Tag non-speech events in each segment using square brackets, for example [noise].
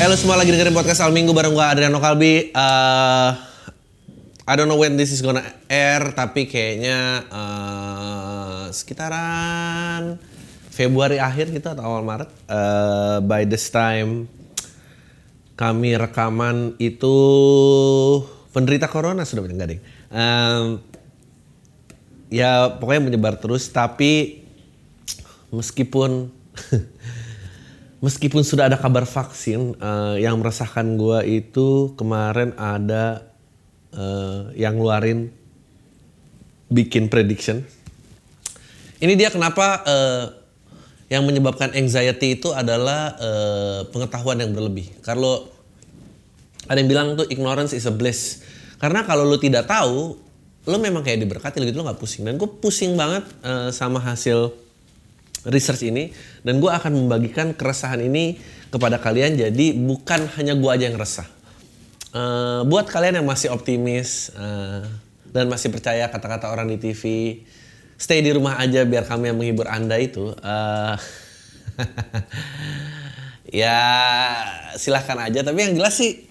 Halo semua lagi dengerin podcast Al Minggu bareng gue Adriano Kalbi. Uh, I don't know when this is gonna air, tapi kayaknya uh, sekitaran Februari akhir gitu atau awal Maret. Uh, by this time kami rekaman itu penderita corona sudah banyak gading. Um, ya pokoknya menyebar terus, tapi meskipun [laughs] Meskipun sudah ada kabar vaksin, uh, yang meresahkan gue itu kemarin ada uh, yang ngeluarin bikin prediction. Ini dia kenapa uh, yang menyebabkan anxiety itu adalah uh, pengetahuan yang berlebih. Kalau ada yang bilang tuh ignorance is a bliss. Karena kalau lo tidak tahu, lo memang kayak diberkati gitu lo nggak pusing. Dan gue pusing banget uh, sama hasil research ini dan gue akan membagikan keresahan ini kepada kalian. Jadi bukan hanya gue aja yang resah. Uh, buat kalian yang masih optimis uh, dan masih percaya kata-kata orang di TV stay di rumah aja biar kami yang menghibur anda itu uh, [laughs] ya silahkan aja. Tapi yang jelas sih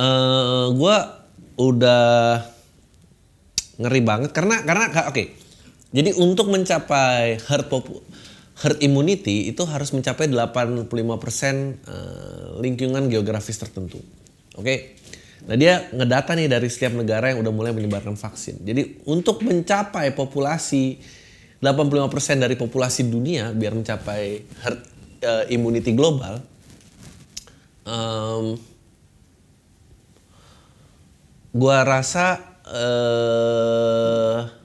uh, gue udah ngeri banget. Karena karena oke okay, jadi untuk mencapai herd herd immunity itu harus mencapai 85% lingkungan geografis tertentu. Oke. Okay? Nah, dia ngedata nih dari setiap negara yang udah mulai menyebarkan vaksin. Jadi untuk mencapai populasi 85% dari populasi dunia biar mencapai herd uh, immunity global um, gua rasa uh,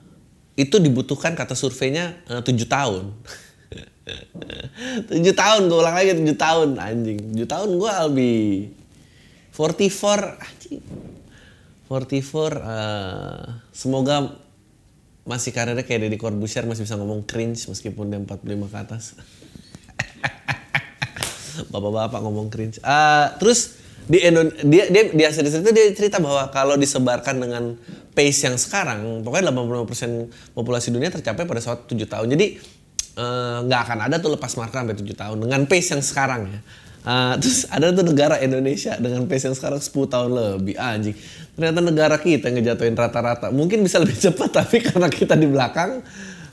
itu dibutuhkan kata surveinya eh, tujuh tahun. [laughs] Tujuh tahun gue ulang lagi tujuh tahun anjing. Tujuh tahun gue albi 44 anjing. 44 uh, semoga masih karirnya kayak Deddy Corbuzier masih bisa ngomong cringe meskipun dia 45 ke atas. [laughs] Bapak-bapak ngomong cringe. Uh, terus di Indonesia dia dia di hasil itu dia cerita bahwa kalau disebarkan dengan pace yang sekarang pokoknya 85% populasi dunia tercapai pada saat 7 tahun. Jadi eh, nggak uh, akan ada tuh lepas marka sampai 7 tahun. Dengan pace yang sekarang ya. Uh, terus ada tuh negara Indonesia dengan pace yang sekarang 10 tahun lebih. Anjing. Ternyata negara kita ngejatuhin rata-rata. Mungkin bisa lebih [laughs] cepat tapi karena kita di belakang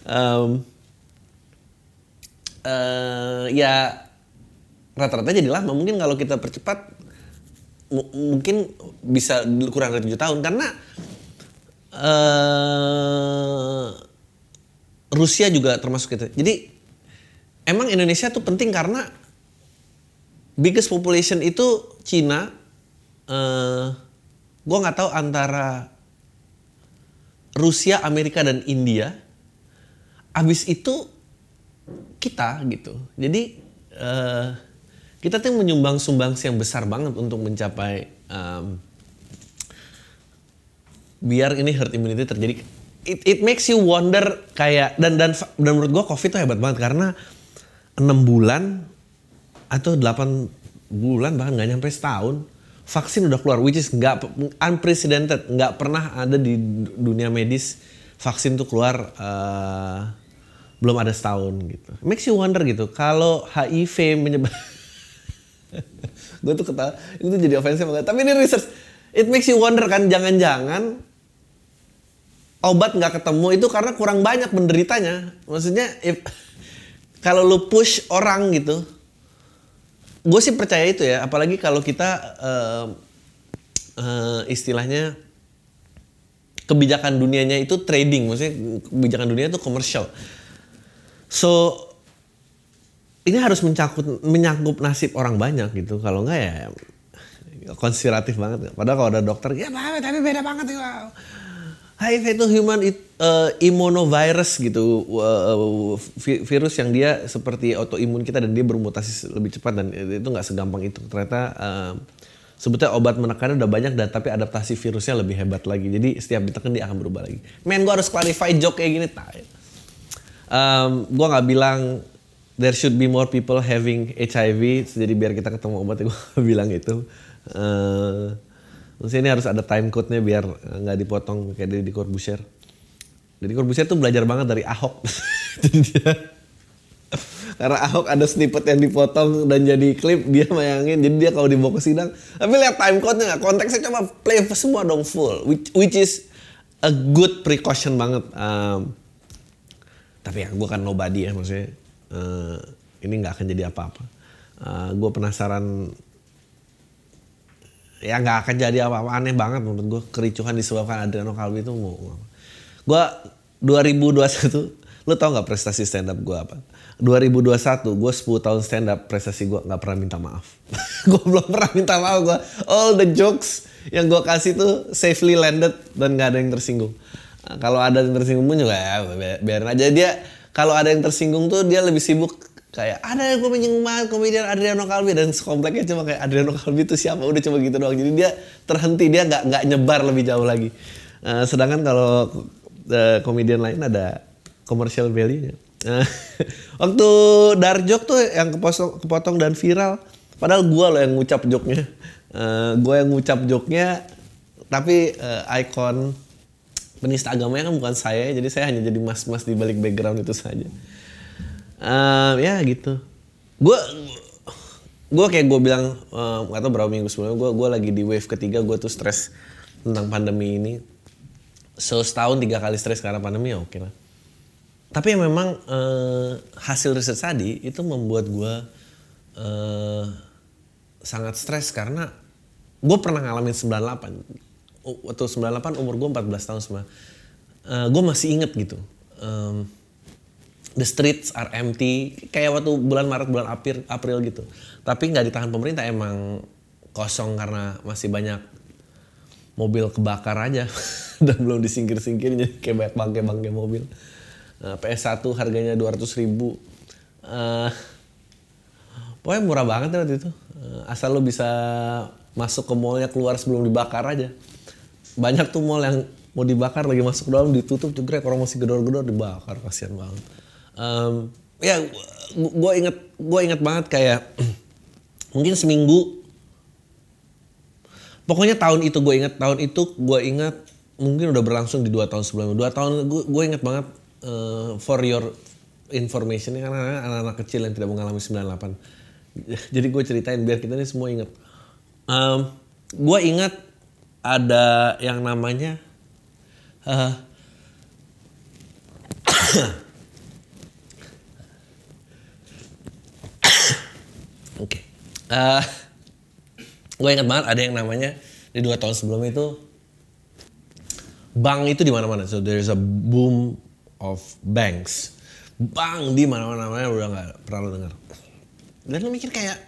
um, uh, ya rata-rata jadi mungkin kalau kita percepat mungkin bisa kurang dari tujuh tahun karena uh, Rusia juga termasuk itu. Jadi emang Indonesia tuh penting karena biggest population itu Cina. Uh, gue nggak tahu antara Rusia, Amerika dan India. Abis itu kita gitu. Jadi uh, kita tuh menyumbang sumbangsi yang besar banget untuk mencapai um, biar ini herd immunity terjadi. It, it makes you wonder kayak dan dan dan menurut gua covid tuh hebat banget karena enam bulan atau 8 bulan bahkan nggak nyampe setahun vaksin udah keluar which is nggak unprecedented. Nggak pernah ada di dunia medis vaksin tuh keluar uh, belum ada setahun gitu. Makes you wonder gitu kalau HIV menyebar [laughs] [laughs] gue tuh ketawa itu jadi ofensif banget tapi ini research it makes you wonder kan jangan-jangan obat nggak ketemu itu karena kurang banyak penderitanya. Maksudnya if, [laughs] kalau lu push orang gitu, gue sih percaya itu ya. Apalagi kalau kita uh, uh, istilahnya kebijakan dunianya itu trading, maksudnya kebijakan dunia itu komersial. So ini harus mencangkut menyangkut nasib orang banyak gitu. Kalau enggak ya konspiratif banget. Padahal kalau ada dokter, ya tapi beda banget ya HIV itu human uh, immunovirus gitu. Uh, virus yang dia seperti autoimun kita dan dia bermutasi lebih cepat dan itu nggak segampang itu. Ternyata uh, sebetulnya obat menekannya udah banyak dan tapi adaptasi virusnya lebih hebat lagi. Jadi setiap ditekan dia akan berubah lagi. Men gue harus clarify joke kayak gini. Um, gue nggak bilang there should be more people having HIV jadi biar kita ketemu obat gue [laughs] bilang itu. Uh, ini harus ada time code-nya biar nggak dipotong kayak di Corbusier jadi Corbusier tuh belajar banget dari Ahok. [laughs] karena Ahok ada snippet yang dipotong dan jadi klip dia mayangin jadi dia kalau dibawa ke sidang tapi lihat time code-nya konteksnya coba play semua dong full which, which is a good precaution banget. Um, tapi ya gue kan nobody ya maksudnya uh, ini nggak akan jadi apa-apa uh, gue penasaran ya nggak akan jadi apa-apa aneh banget menurut gue kericuhan disebabkan Adriano Calvi itu mau Gue 2021, lu tau gak prestasi stand up gue apa? 2021 gue 10 tahun stand up prestasi gue gak pernah minta maaf. [laughs] gue belum pernah minta maaf gue. All the jokes yang gue kasih tuh safely landed dan gak ada yang tersinggung. Kalau ada yang tersinggung pun juga ya biarin aja dia. Kalau ada yang tersinggung tuh dia lebih sibuk kayak ada yang gue menyinggung banget komedian Adriano Calvi dan sekompleknya cuma kayak Adriano Calvi itu siapa udah cuma gitu doang jadi dia terhenti dia nggak nggak nyebar lebih jauh lagi uh, sedangkan kalau uh, komedian lain ada commercial value-nya. Uh, [laughs] waktu Darjok tuh yang kepotong, kepotong dan viral, padahal gue loh yang ngucap joknya. Uh, eh, gue yang ngucap joknya, tapi uh, ikon penista agamanya kan bukan saya, jadi saya hanya jadi mas-mas di balik background itu saja. Uh, ya gitu. Gue gue kayak gue bilang nggak uh, tahu berapa minggu sebelumnya gue gue lagi di wave ketiga gue tuh stres tentang pandemi ini so setahun tiga kali stres karena pandemi ya oke lah tapi yang memang uh, hasil riset tadi itu membuat gue uh, sangat stres karena gue pernah ngalamin 98 waktu 98 umur gue 14 tahun semua uh, gue masih inget gitu um, the streets are empty kayak waktu bulan Maret bulan April April gitu tapi nggak ditahan pemerintah emang kosong karena masih banyak mobil kebakar aja [laughs] dan belum disingkir-singkir jadi kayak banyak bangke-bangke mobil. Nah, PS1 harganya 200 ribu. Uh, pokoknya murah banget waktu itu. Asal lo bisa masuk ke mallnya keluar sebelum dibakar aja. Banyak tuh mall yang mau dibakar lagi masuk dalam ditutup juga orang masih gedor-gedor dibakar kasihan banget. Um, ya gue inget gue inget banget kayak [clears throat] mungkin seminggu. Pokoknya tahun itu gue ingat tahun itu gue ingat mungkin udah berlangsung di dua tahun sebelumnya. Dua tahun gue ingat banget uh, for your information karena anak-anak kecil yang tidak mengalami 98 [laughs] jadi gue ceritain biar kita ini semua ingat um, gue ingat ada yang namanya uh, [coughs] Oke. Okay. Uh, gue ingat banget ada yang namanya di dua tahun sebelum itu bank itu di mana-mana. So there is a boom of banks. Bank di mana-mana namanya udah nggak pernah dengar. Dan lo mikir kayak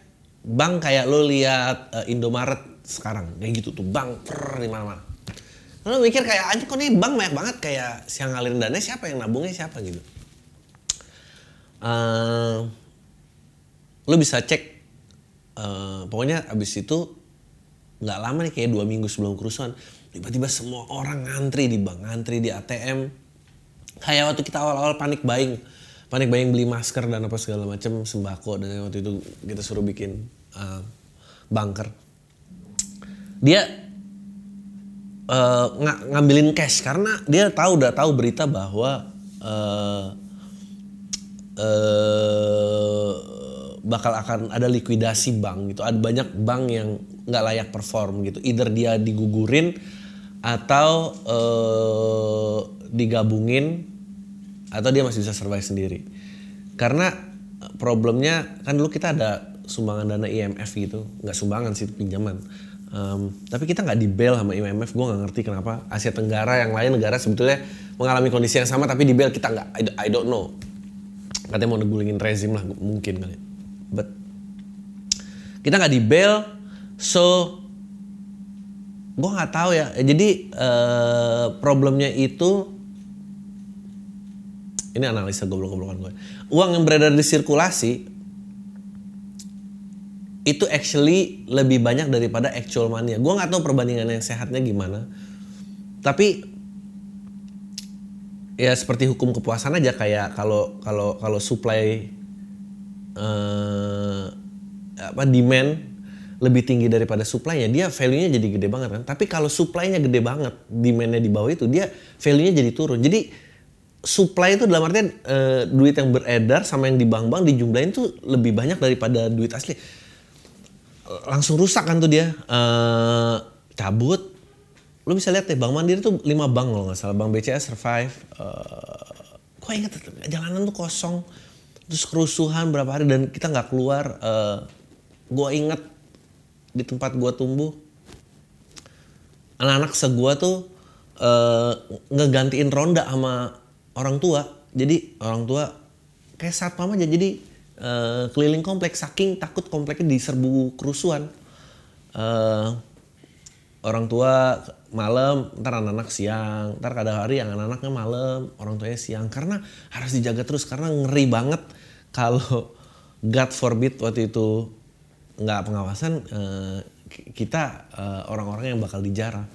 bank kayak lo lihat uh, Indomaret sekarang kayak gitu tuh bank per di mana-mana. Lo mikir kayak aja kok nih bank banyak banget kayak siang ngalirin dana siapa yang nabungnya siapa gitu. Uh, lo bisa cek uh, pokoknya abis itu nggak lama nih kayak dua minggu sebelum kerusuhan tiba-tiba semua orang ngantri di bank ngantri di ATM kayak waktu kita awal-awal panik buying panik buying beli masker dan apa segala macam sembako dan waktu itu kita suruh bikin uh, bunker dia uh, ng ngambilin cash karena dia tahu udah tahu berita bahwa uh, uh, bakal akan ada likuidasi bank gitu ada banyak bank yang nggak layak perform gitu. Either dia digugurin atau uh, digabungin atau dia masih bisa survive sendiri. Karena problemnya kan dulu kita ada sumbangan dana IMF gitu, nggak sumbangan sih pinjaman. Um, tapi kita nggak di bail sama IMF, gue nggak ngerti kenapa Asia Tenggara yang lain negara sebetulnya mengalami kondisi yang sama tapi di bail kita nggak, I, I don't know. Katanya mau negulingin rezim lah mungkin kali. But kita nggak di bail, So gue nggak tahu ya. Jadi uh, problemnya itu ini analisa goblok-goblokan gue uang yang beredar di sirkulasi itu actually lebih banyak daripada actual money gue nggak tahu perbandingan yang sehatnya gimana tapi ya seperti hukum kepuasan aja kayak kalau kalau kalau supply eh, apa demand lebih tinggi daripada supply-nya, dia value-nya jadi gede banget kan. Tapi kalau supply-nya gede banget, demand-nya di bawah itu, dia value-nya jadi turun. Jadi supply itu dalam artian uh, duit yang beredar sama yang di bank-bank dijumlahin tuh lebih banyak daripada duit asli. Langsung rusak kan tuh dia. Uh, cabut. Lu bisa lihat deh, Bank Mandiri tuh 5 bank loh nggak salah. Bank BCA survive. Uh, gua inget jalanan tuh kosong. Terus kerusuhan berapa hari dan kita nggak keluar. Uh, gua inget di tempat gua tumbuh anak-anak segua tuh uh, ngegantiin ronda sama orang tua jadi orang tua kayak satpam aja jadi uh, keliling kompleks saking takut kompleknya diserbu kerusuhan. Uh, orang tua malam ntar anak-anak siang ntar kadang hari yang anak-anaknya malam orang tuanya siang. Karena harus dijaga terus karena ngeri banget kalau God forbid waktu itu nggak pengawasan uh, kita uh, orang-orang yang bakal dijarah.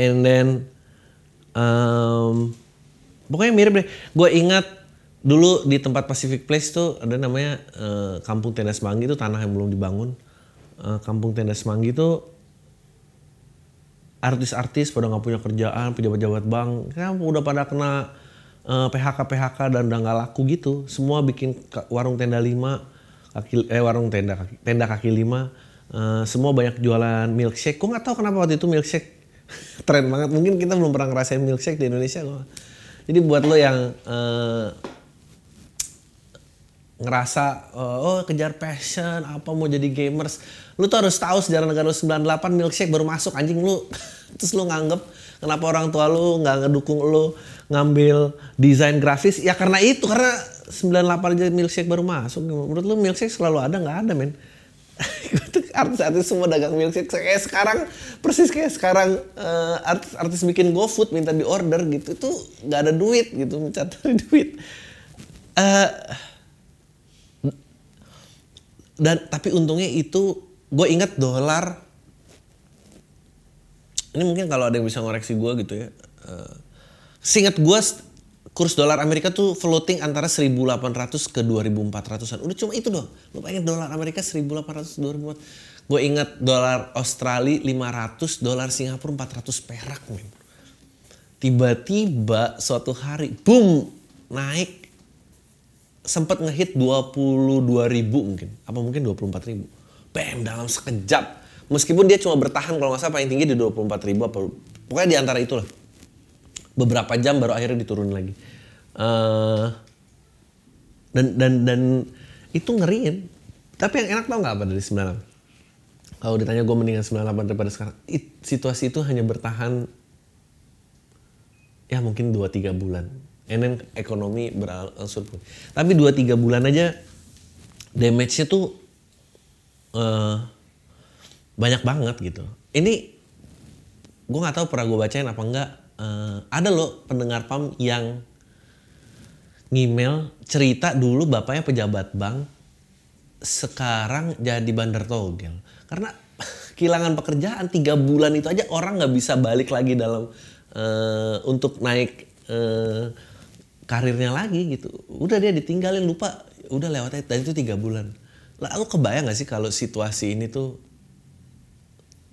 And then um, pokoknya mirip deh. Gue ingat dulu di tempat Pacific Place tuh ada namanya uh, Kampung Tenda Semanggi itu tanah yang belum dibangun. Uh, Kampung Tenda Semanggi itu artis-artis pada nggak punya kerjaan pejabat-pejabat bank. Kan udah pada kena uh, PHK PHK dan udah nggak laku gitu. Semua bikin warung tenda lima kaki eh warung tenda kaki tenda kaki lima. Uh, semua banyak jualan milkshake. Gue nggak tahu kenapa waktu itu milkshake [laughs] tren banget. Mungkin kita belum pernah ngerasain milkshake di Indonesia gua. jadi buat lo yang uh, ngerasa uh, oh kejar passion apa mau jadi gamers. Lu tuh harus tahu sejarah negara 98 milkshake baru masuk anjing lu. [laughs] Terus lu nganggep kenapa orang tua lu nggak ngedukung lu ngambil desain grafis? Ya karena itu karena 98 aja milkshake baru masuk. Menurut lu milkshake selalu ada nggak ada men? [laughs] artis-artis semua dagang milkshake. Kayak sekarang persis kayak sekarang uh, artis-artis bikin GoFood minta di order gitu itu nggak ada duit gitu mencari [laughs] duit. Uh, dan tapi untungnya itu gue ingat dolar ini mungkin kalau ada yang bisa ngoreksi gue gitu ya uh, singkat gue kurs dolar Amerika tuh floating antara 1800 ke 2400-an. Udah cuma itu doang. Lu pengen dolar Amerika 1800 2400. Gue ingat dolar Australia 500, dolar Singapura 400 perak. Tiba-tiba suatu hari, boom, naik sempat ngehit 22 ribu mungkin. Apa mungkin 24 ribu. Bam, dalam sekejap. Meskipun dia cuma bertahan kalau nggak salah paling tinggi di 24 ribu. Apa, pokoknya di antara itulah beberapa jam baru akhirnya diturun lagi uh, dan dan dan itu ngeriin tapi yang enak tau nggak apa dari 96 kalau ditanya gue mendingan 98 daripada sekarang it, situasi itu hanya bertahan ya mungkin 2-3 bulan then ekonomi berangsur tapi 2-3 bulan aja damage-nya tuh uh, banyak banget gitu. Ini gue nggak tahu pernah gue bacain apa enggak. Uh, ada loh pendengar PAM yang ngemail cerita dulu bapaknya pejabat bank sekarang jadi bandar togel. Karena [laughs] kehilangan pekerjaan tiga bulan itu aja orang nggak bisa balik lagi dalam uh, untuk naik uh, karirnya lagi gitu udah dia ditinggalin lupa udah lewat dan itu tiga bulan lalu kebayang gak sih kalau situasi ini tuh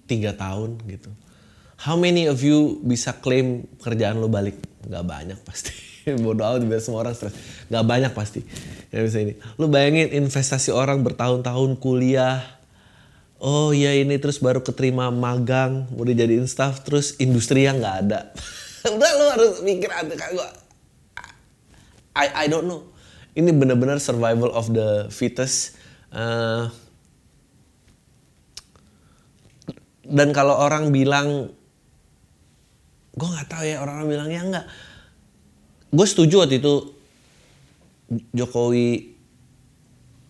tiga tahun gitu how many of you bisa klaim kerjaan lo balik? Gak banyak pasti. [laughs] Bodoh amat biar semua orang stres. Gak banyak pasti. Ya bisa ini. Lo bayangin investasi orang bertahun-tahun kuliah. Oh iya ini terus baru keterima magang, mau dijadiin staff, terus industri yang gak ada. [laughs] Udah lo harus mikir ada kayak gue. I I don't know. Ini benar-benar survival of the fittest. Uh, dan kalau orang bilang gue nggak tahu ya orang-orang bilang ya enggak gue setuju waktu itu Jokowi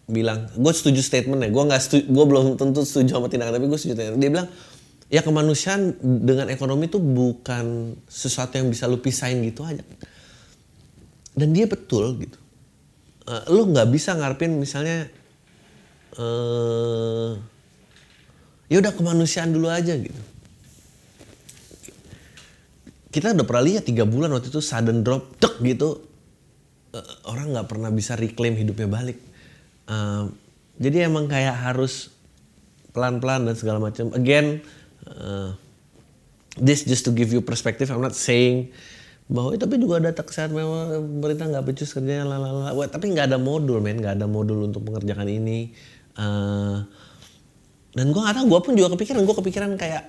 bilang gue setuju statement ya gue nggak gue belum tentu setuju sama tindakan tapi gue setuju dia bilang ya kemanusiaan dengan ekonomi itu bukan sesuatu yang bisa lu pisahin gitu aja dan dia betul gitu. Uh, lu nggak bisa ngarepin misalnya uh, ya udah kemanusiaan dulu aja gitu. Kita udah pernah lihat tiga bulan waktu itu sudden drop tek gitu. Uh, orang nggak pernah bisa reclaim hidupnya balik. Uh, jadi emang kayak harus pelan-pelan dan segala macam. Again uh, this just to give you perspective I'm not saying bahwa tapi juga data kesehatan memang pemerintah nggak becus kerjanya lalala tapi nggak ada modul men. Nggak ada modul untuk mengerjakan ini. Uh, dan gue nggak tahu gue pun juga kepikiran. Gue kepikiran kayak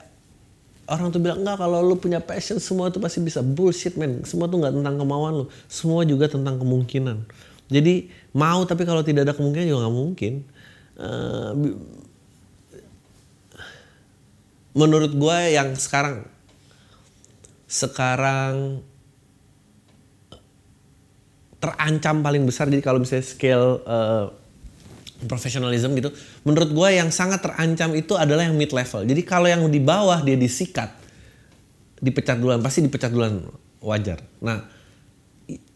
orang tuh bilang enggak kalau lu punya passion semua itu pasti bisa bullshit men. Semua tuh nggak tentang kemauan lu. Semua juga tentang kemungkinan. Jadi mau tapi kalau tidak ada kemungkinan juga nggak mungkin. Uh, menurut gue yang sekarang sekarang terancam paling besar. Jadi kalau misalnya scale uh, profesionalism gitu menurut gue yang sangat terancam itu adalah yang mid level. Jadi kalau yang di bawah dia disikat dipecat duluan pasti dipecat duluan wajar. Nah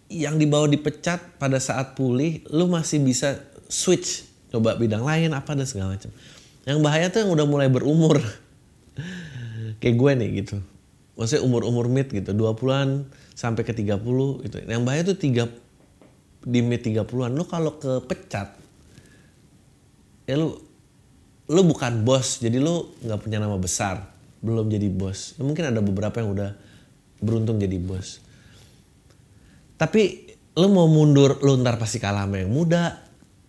yang di bawah dipecat pada saat pulih lu masih bisa switch coba bidang lain apa dan segala macam. Yang bahaya tuh yang udah mulai berumur. [laughs] Kayak gue nih gitu. Maksudnya umur-umur mid gitu 20-an sampai ke 30 gitu. Yang bahaya tuh tiga di mid 30-an lu kalau kepecat ya lu lu bukan bos jadi lu nggak punya nama besar belum jadi bos. Ya, mungkin ada beberapa yang udah beruntung jadi bos. Tapi lu mau mundur lu ntar pasti kalah sama yang muda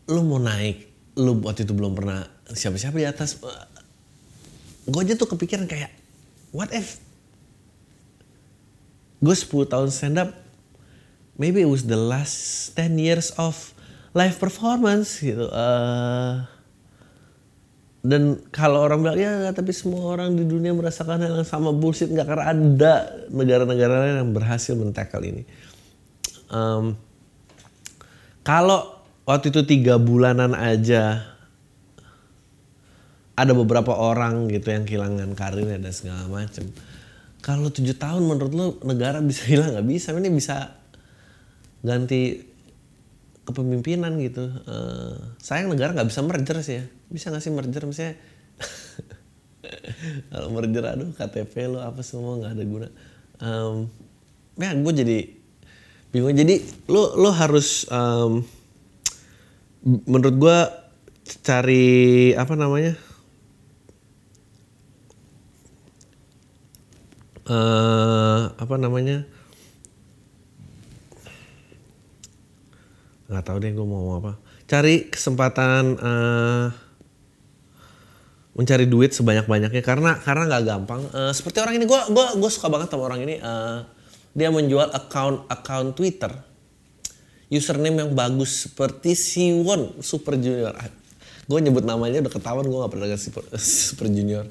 lu mau naik lu waktu itu belum pernah siapa-siapa di atas gue aja tuh kepikiran kayak what if gue 10 tahun stand up maybe it was the last 10 years of live performance gitu. Uh, dan kalau orang bilang ya tapi semua orang di dunia merasakan hal yang sama bullshit nggak karena ada negara-negara lain yang berhasil mentekel ini. Um, kalau waktu itu tiga bulanan aja ada beberapa orang gitu yang kehilangan karirnya dan segala macam. Kalau tujuh tahun menurut lo negara bisa hilang nggak bisa? Ini bisa ganti kepemimpinan gitu. Uh, sayang negara nggak bisa merger sih ya. Bisa nggak sih merger misalnya? [laughs] Kalau merger aduh KTP lo apa semua nggak ada guna. Um, ya gue jadi bingung. Jadi lo lo harus um, menurut gue cari apa namanya? Uh, apa namanya? Nggak tahu deh gue mau apa. Cari kesempatan uh, mencari duit sebanyak banyaknya karena karena nggak gampang. Uh, seperti orang ini gue gue gue suka banget sama orang ini. Uh, dia menjual account account Twitter. Username yang bagus seperti Siwon Super Junior. Gue nyebut namanya udah ketahuan gue gak pernah dengar super, [laughs] super Junior.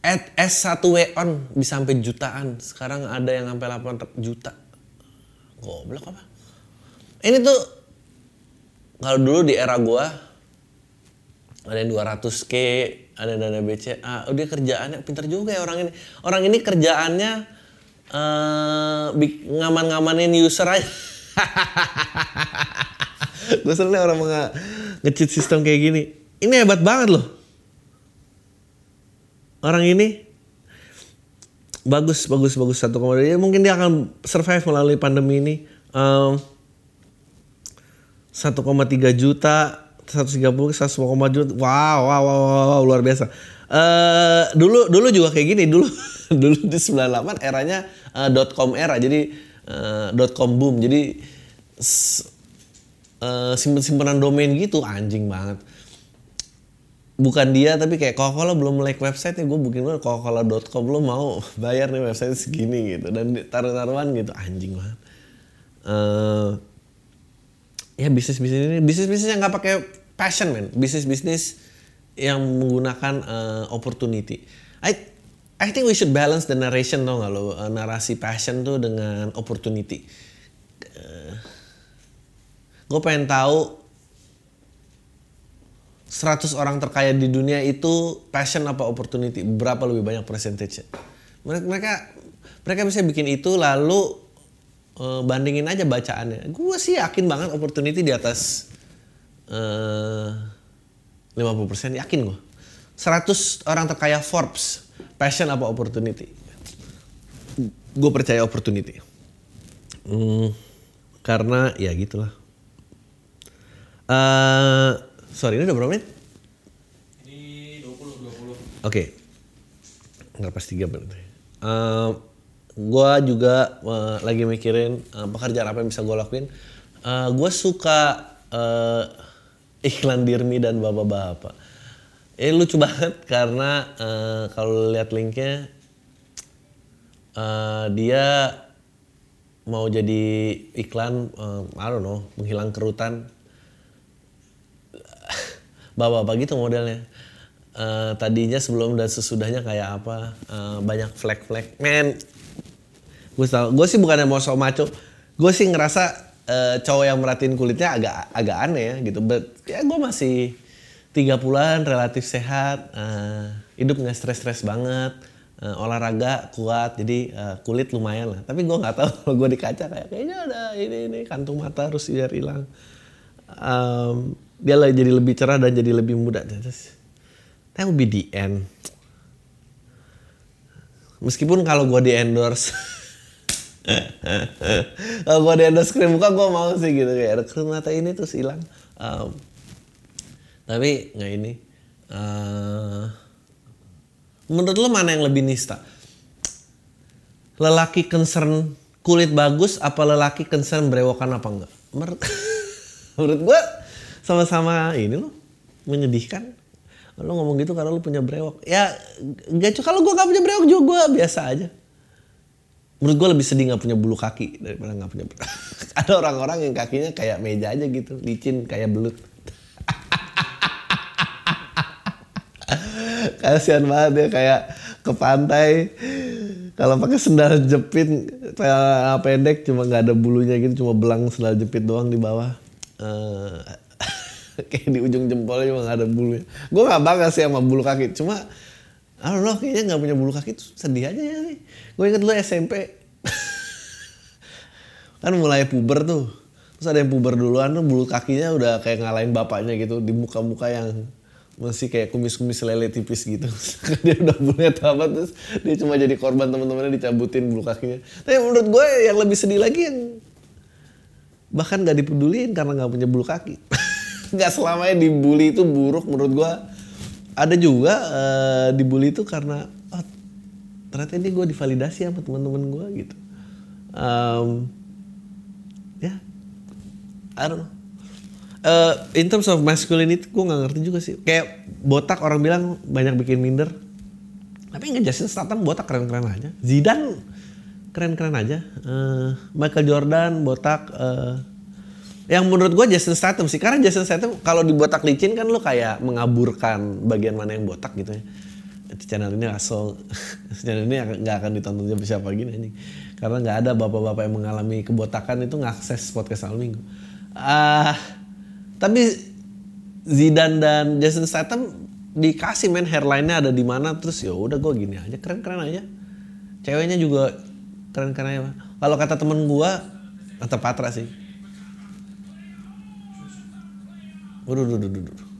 At S1 on bisa sampai jutaan. Sekarang ada yang sampai 8 juta. Goblok apa ini tuh kalau dulu di era gua ada yang 200k, ada dana BCA, oh dia kerjaannya pintar juga ya orang ini. Orang ini kerjaannya uh, ngaman-ngamanin user aja. [laughs] gue seneng orang nge nge sistem kayak gini. Ini hebat banget loh. Orang ini bagus, bagus, bagus satu komoditas. Mungkin dia akan survive melalui pandemi ini. Um, 1,3 juta 130 1,5 juta. Wow wow wow, wow luar biasa. Uh, dulu dulu juga kayak gini. Dulu [laughs] dulu di 98 eranya uh, .com era. Jadi uh, .com boom. Jadi uh, simpen-simpenan domain gitu anjing banget. Bukan dia tapi kayak Coca-Cola belum like website nya gue bikin Coca-Cola.com lo mau [laughs] bayar nih website segini gitu. Dan taruh-taruhan gitu anjing banget. Uh, ya bisnis bisnis ini bisnis bisnis yang nggak pakai passion man bisnis bisnis yang menggunakan uh, opportunity. I I think we should balance the narration tau gak lo? Uh, narasi passion tuh dengan opportunity. Uh, gue pengen tahu 100 orang terkaya di dunia itu passion apa opportunity? Berapa lebih banyak percentage mereka mereka bisa bikin itu lalu eh, bandingin aja bacaannya. Gue sih yakin banget opportunity di atas eh 50% yakin gue. 100 orang terkaya Forbes, passion apa opportunity? Gue percaya opportunity. Hmm, karena ya gitulah. eh sorry ini udah berapa menit? Ini 20 20. Oke. Nggak pas tiga berarti. Uh, gue juga eh, lagi mikirin eh, pekerjaan apa yang bisa gue lakuin. gue suka eh, iklan Dirmi dan bapak-bapak. Ini lucu banget karena eh, kalau lihat linknya eh, dia mau jadi iklan, eh, I don't know, menghilang kerutan [laughs] bapak-bapak gitu modelnya. Eh, tadinya sebelum dan sesudahnya kayak apa eh, banyak flag-flag men gue gue sih bukannya mau so maco. Gue sih ngerasa eh, cowok yang merhatiin kulitnya agak agak aneh ya gitu. But ya gue masih 30-an relatif sehat eh, hidup nggak stres-stres banget eh, olahraga kuat jadi eh, kulit lumayan lah. Tapi gue nggak tahu [laughs] kalau gue di kaca kayak kayaknya ada ini ini kantung mata harus biar hilang. Em, dia lah jadi lebih cerah dan jadi lebih muda. Terus that would be end. Meskipun kalau gue di endorse [laughs] kalau gue di endorse krim muka gue mau sih gitu. Kayak ada krim mata ini terus hilang. Em, tapi nggak ini. Eh, menurut lo mana yang lebih nista? Lelaki concern kulit bagus apa lelaki concern berewokan apa enggak? [laughs] Menurut menurut gue sama-sama ini loh menyedihkan. Lo ngomong gitu karena lo punya brewok. Ya gak cuy kalau gue gak punya brewok juga gue biasa aja menurut gue lebih sedih gak punya bulu kaki daripada gak punya [laughs] ada orang-orang yang kakinya kayak meja aja gitu licin kayak belut. [laughs] Kasihan banget ya kayak ke pantai kalau pakai sendal jepit celana pendek cuma nggak ada bulunya gitu cuma belang sendal jepit doang di bawah. Eh, [laughs] kayak di ujung jempolnya cuma nggak ada bulunya. Gue nggak bangga sih sama bulu kaki cuma I don't know kayaknya nggak punya bulu kaki tuh sedih aja ya. Sih gue inget dulu SMP [laughs] kan mulai puber tuh. Terus ada yang puber duluan tuh bulu kakinya udah kayak ngalahin bapaknya gitu di muka-muka yang masih kayak kumis-kumis lele tipis gitu. [laughs] Dia udah bulunya tamat terus dia cuma jadi korban teman-temannya dicabutin bulu kakinya. Tapi menurut gue yang lebih sedih lagi yang bahkan gak dipedulin karena nggak punya bulu kaki. [laughs] Nggak selamanya dibully itu buruk menurut gue ada juga eh, dibully itu karena oh, ternyata ini gue divalidasi sama teman-teman gue gitu. Em, ya I don't know. Eh, in terms of masculinity gue nggak ngerti juga sih. Kayak botak orang bilang banyak bikin minder. Tapi nggak Jason Statham botak keren-keren aja. Zidane keren-keren aja. Eh, Michael Jordan botak eh, yang menurut gue Jason Statham sih. Karena Jason Statham kalau dibotak licin kan lo kayak mengaburkan bagian mana yang botak gitu ya. Itu channel ini asal [laughs] channel ini nggak akan ditonton siapa siapa gini anjing. Karena nggak ada bapak-bapak yang mengalami kebotakan itu ngakses podcast al minggu. Ah tapi Zidane dan Jason Statham dikasih main hairline-nya ada di mana terus ya udah gue gini aja. Keren-keren aja. Ceweknya juga keren-keren aja kalau kata temen gue kata Patra sih Waduh, duh, duh.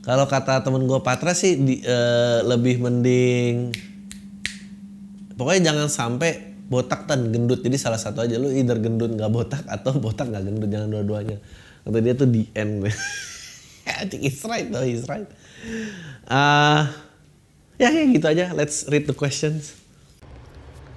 Kalau kata temen gue Patra sih di- eh, lebih mending pokoknya jangan sampai botak dan gendut. Jadi salah satu aja lu either gendut nggak botak atau botak nggak gendut jangan dua-duanya. Kata dia tuh di end [laughs] I think he's right though he's right. Ah, ya kayak gitu aja. Let's read the questions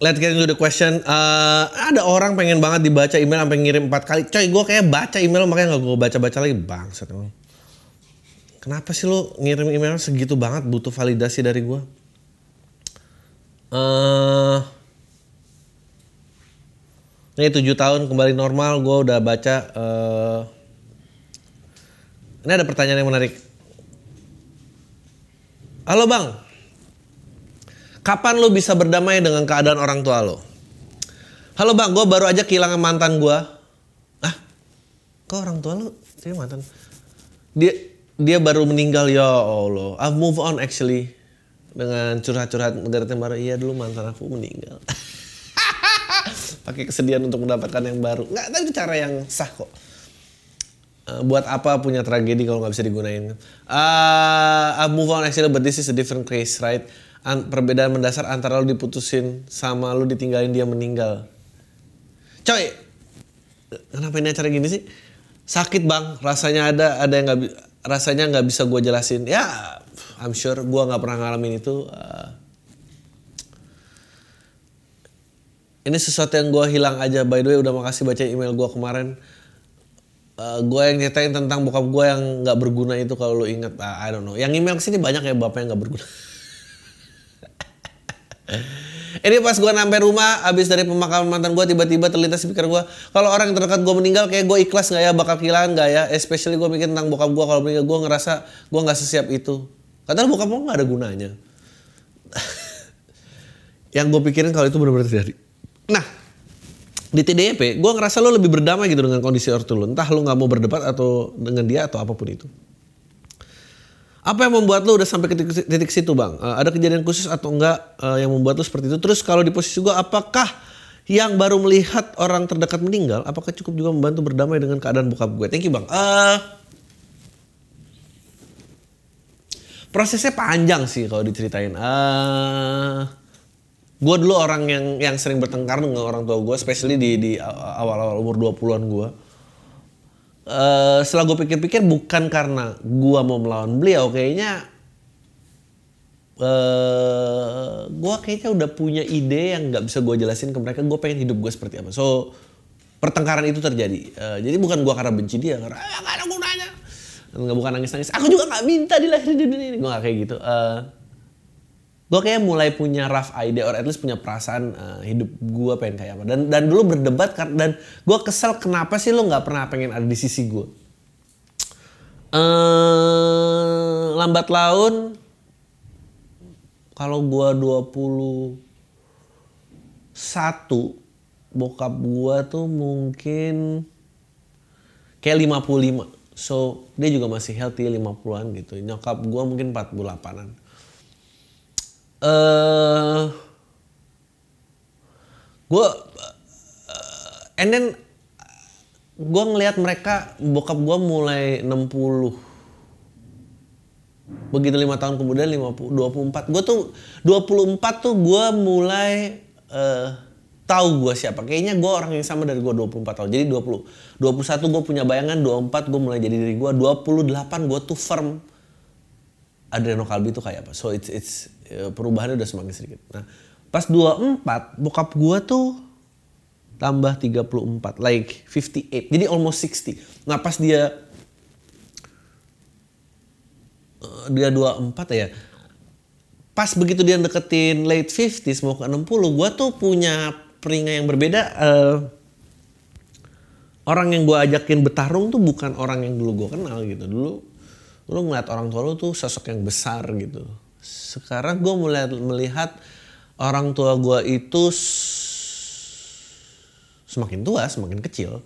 let's get into the question. Eh, ada orang pengen banget dibaca email sampai ngirim empat kali. Coy, gue kayak baca email makanya nggak gue baca-baca lagi. Bangsat emang. Kenapa sih lo ngirim email segitu banget butuh validasi dari gue? Eh, Ini tujuh tahun kembali normal, gue udah baca. eh, ini ada pertanyaan yang menarik. Halo bang, kapan lo bisa berdamai dengan keadaan orang tua lo? Halo bang, gue baru aja kehilangan mantan gue. Ah, kok orang tua lo dia mantan? Dia dia baru meninggal ya Allah. I've move on actually dengan curhat-curhat negara baru. Iya dulu mantan aku meninggal. [laughs] Pakai kesedihan untuk mendapatkan yang baru. Nggak, tapi cara yang sah kok. Uh, buat apa punya tragedi kalau nggak bisa digunain? Uh, I move on actually, but this is a different case, right? An- perbedaan mendasar antara lu diputusin sama lu ditinggalin dia meninggal. Coy, kenapa ini acara gini sih? Sakit bang, rasanya ada ada yang nggak rasanya nggak bisa gue jelasin. Ya, I'm sure gue nggak pernah ngalamin itu. Uh, ini sesuatu yang gue hilang aja. By the way, udah makasih baca email gue kemarin. Uh, gue yang nyatain tentang bokap gue yang nggak berguna itu kalau lo inget, ah, I don't know. Yang email ke sini banyak ya bapak yang nggak berguna. Ini pas gue sampai rumah, abis dari pemakaman mantan gue tiba-tiba terlintas di pikir gue, kalau orang yang terdekat gue meninggal, kayak gue ikhlas nggak ya, bakal kehilangan nggak ya? Especially gue mikir tentang bokap gue kalau meninggal, gue ngerasa gue nggak sesiap itu. Katanya bokap gue nggak ada gunanya. [laughs] yang gue pikirin kalau itu benar-benar terjadi. Nah, di TDP, gue ngerasa lo lebih berdamai gitu dengan kondisi ortu lo. Entah lo nggak mau berdebat atau dengan dia atau apa pun itu. Apa yang membuat lo udah sampai ke titik, situ bang? Eh, ada kejadian khusus atau enggak eh, yang membuat lo seperti itu? Terus kalau di posisi gue, apakah yang baru melihat orang terdekat meninggal, apakah cukup juga membantu berdamai dengan keadaan bokap gue? Thank you bang. Eh, prosesnya panjang sih kalau diceritain. Eh, gue dulu orang yang yang sering bertengkar dengan orang tua gue, especially di di awal-awal umur 20-an gue. Eh, setelah gue pikir-pikir bukan karena gue mau melawan beliau, kayaknya eh gue kayaknya udah punya ide yang nggak bisa gue jelasin ke mereka. Gue pengen hidup gue seperti apa. So pertengkaran itu terjadi. Eh, jadi bukan gue karena benci dia, karena "Ah, nggak ada gunanya. Nggak bukan nangis-nangis. Aku juga nggak minta dilahirin di dunia ini. Gue nggak kayak gitu. Eh, gue kayak mulai punya rough idea or at least punya perasaan eh, hidup gue pengen kayak apa. Dan dan dulu berdebat dan gue kesel kenapa sih lo nggak pernah pengen ada di sisi gue eh lambat laun kalau gue 21 bokap gue tuh mungkin kayak 55 so dia juga masih healthy 50-an gitu. Nyokap gue mungkin 48-an eh gue and then gue ngelihat mereka bokap gue mulai 60 begitu lima tahun kemudian 50 24 gue tuh 24 tuh gue mulai eh tahu gue siapa. Kayaknya gue orang yang sama dari gue 24 tahun. Jadi 20 21 gue punya bayangan 24 gue mulai jadi diri gue 28 gue tuh firm. Adriano Kalbi itu kayak apa. So it's it's perubahannya udah semakin sedikit. Nah, pas 24 bokap gua tuh tambah 34 like 58. Jadi almost 60. Nah, pas dia eh, dia 24 ya. Pas begitu dia deketin late 50s mau ke 60, gua tuh punya peringai yang berbeda eh, orang yang gua ajakin bertarung tuh bukan orang yang dulu gua kenal gitu. Dulu lu ngeliat orang tua lu tuh sosok yang besar gitu. Sekarang gue mulai melihat orang tua gue itu semakin tua, semakin kecil.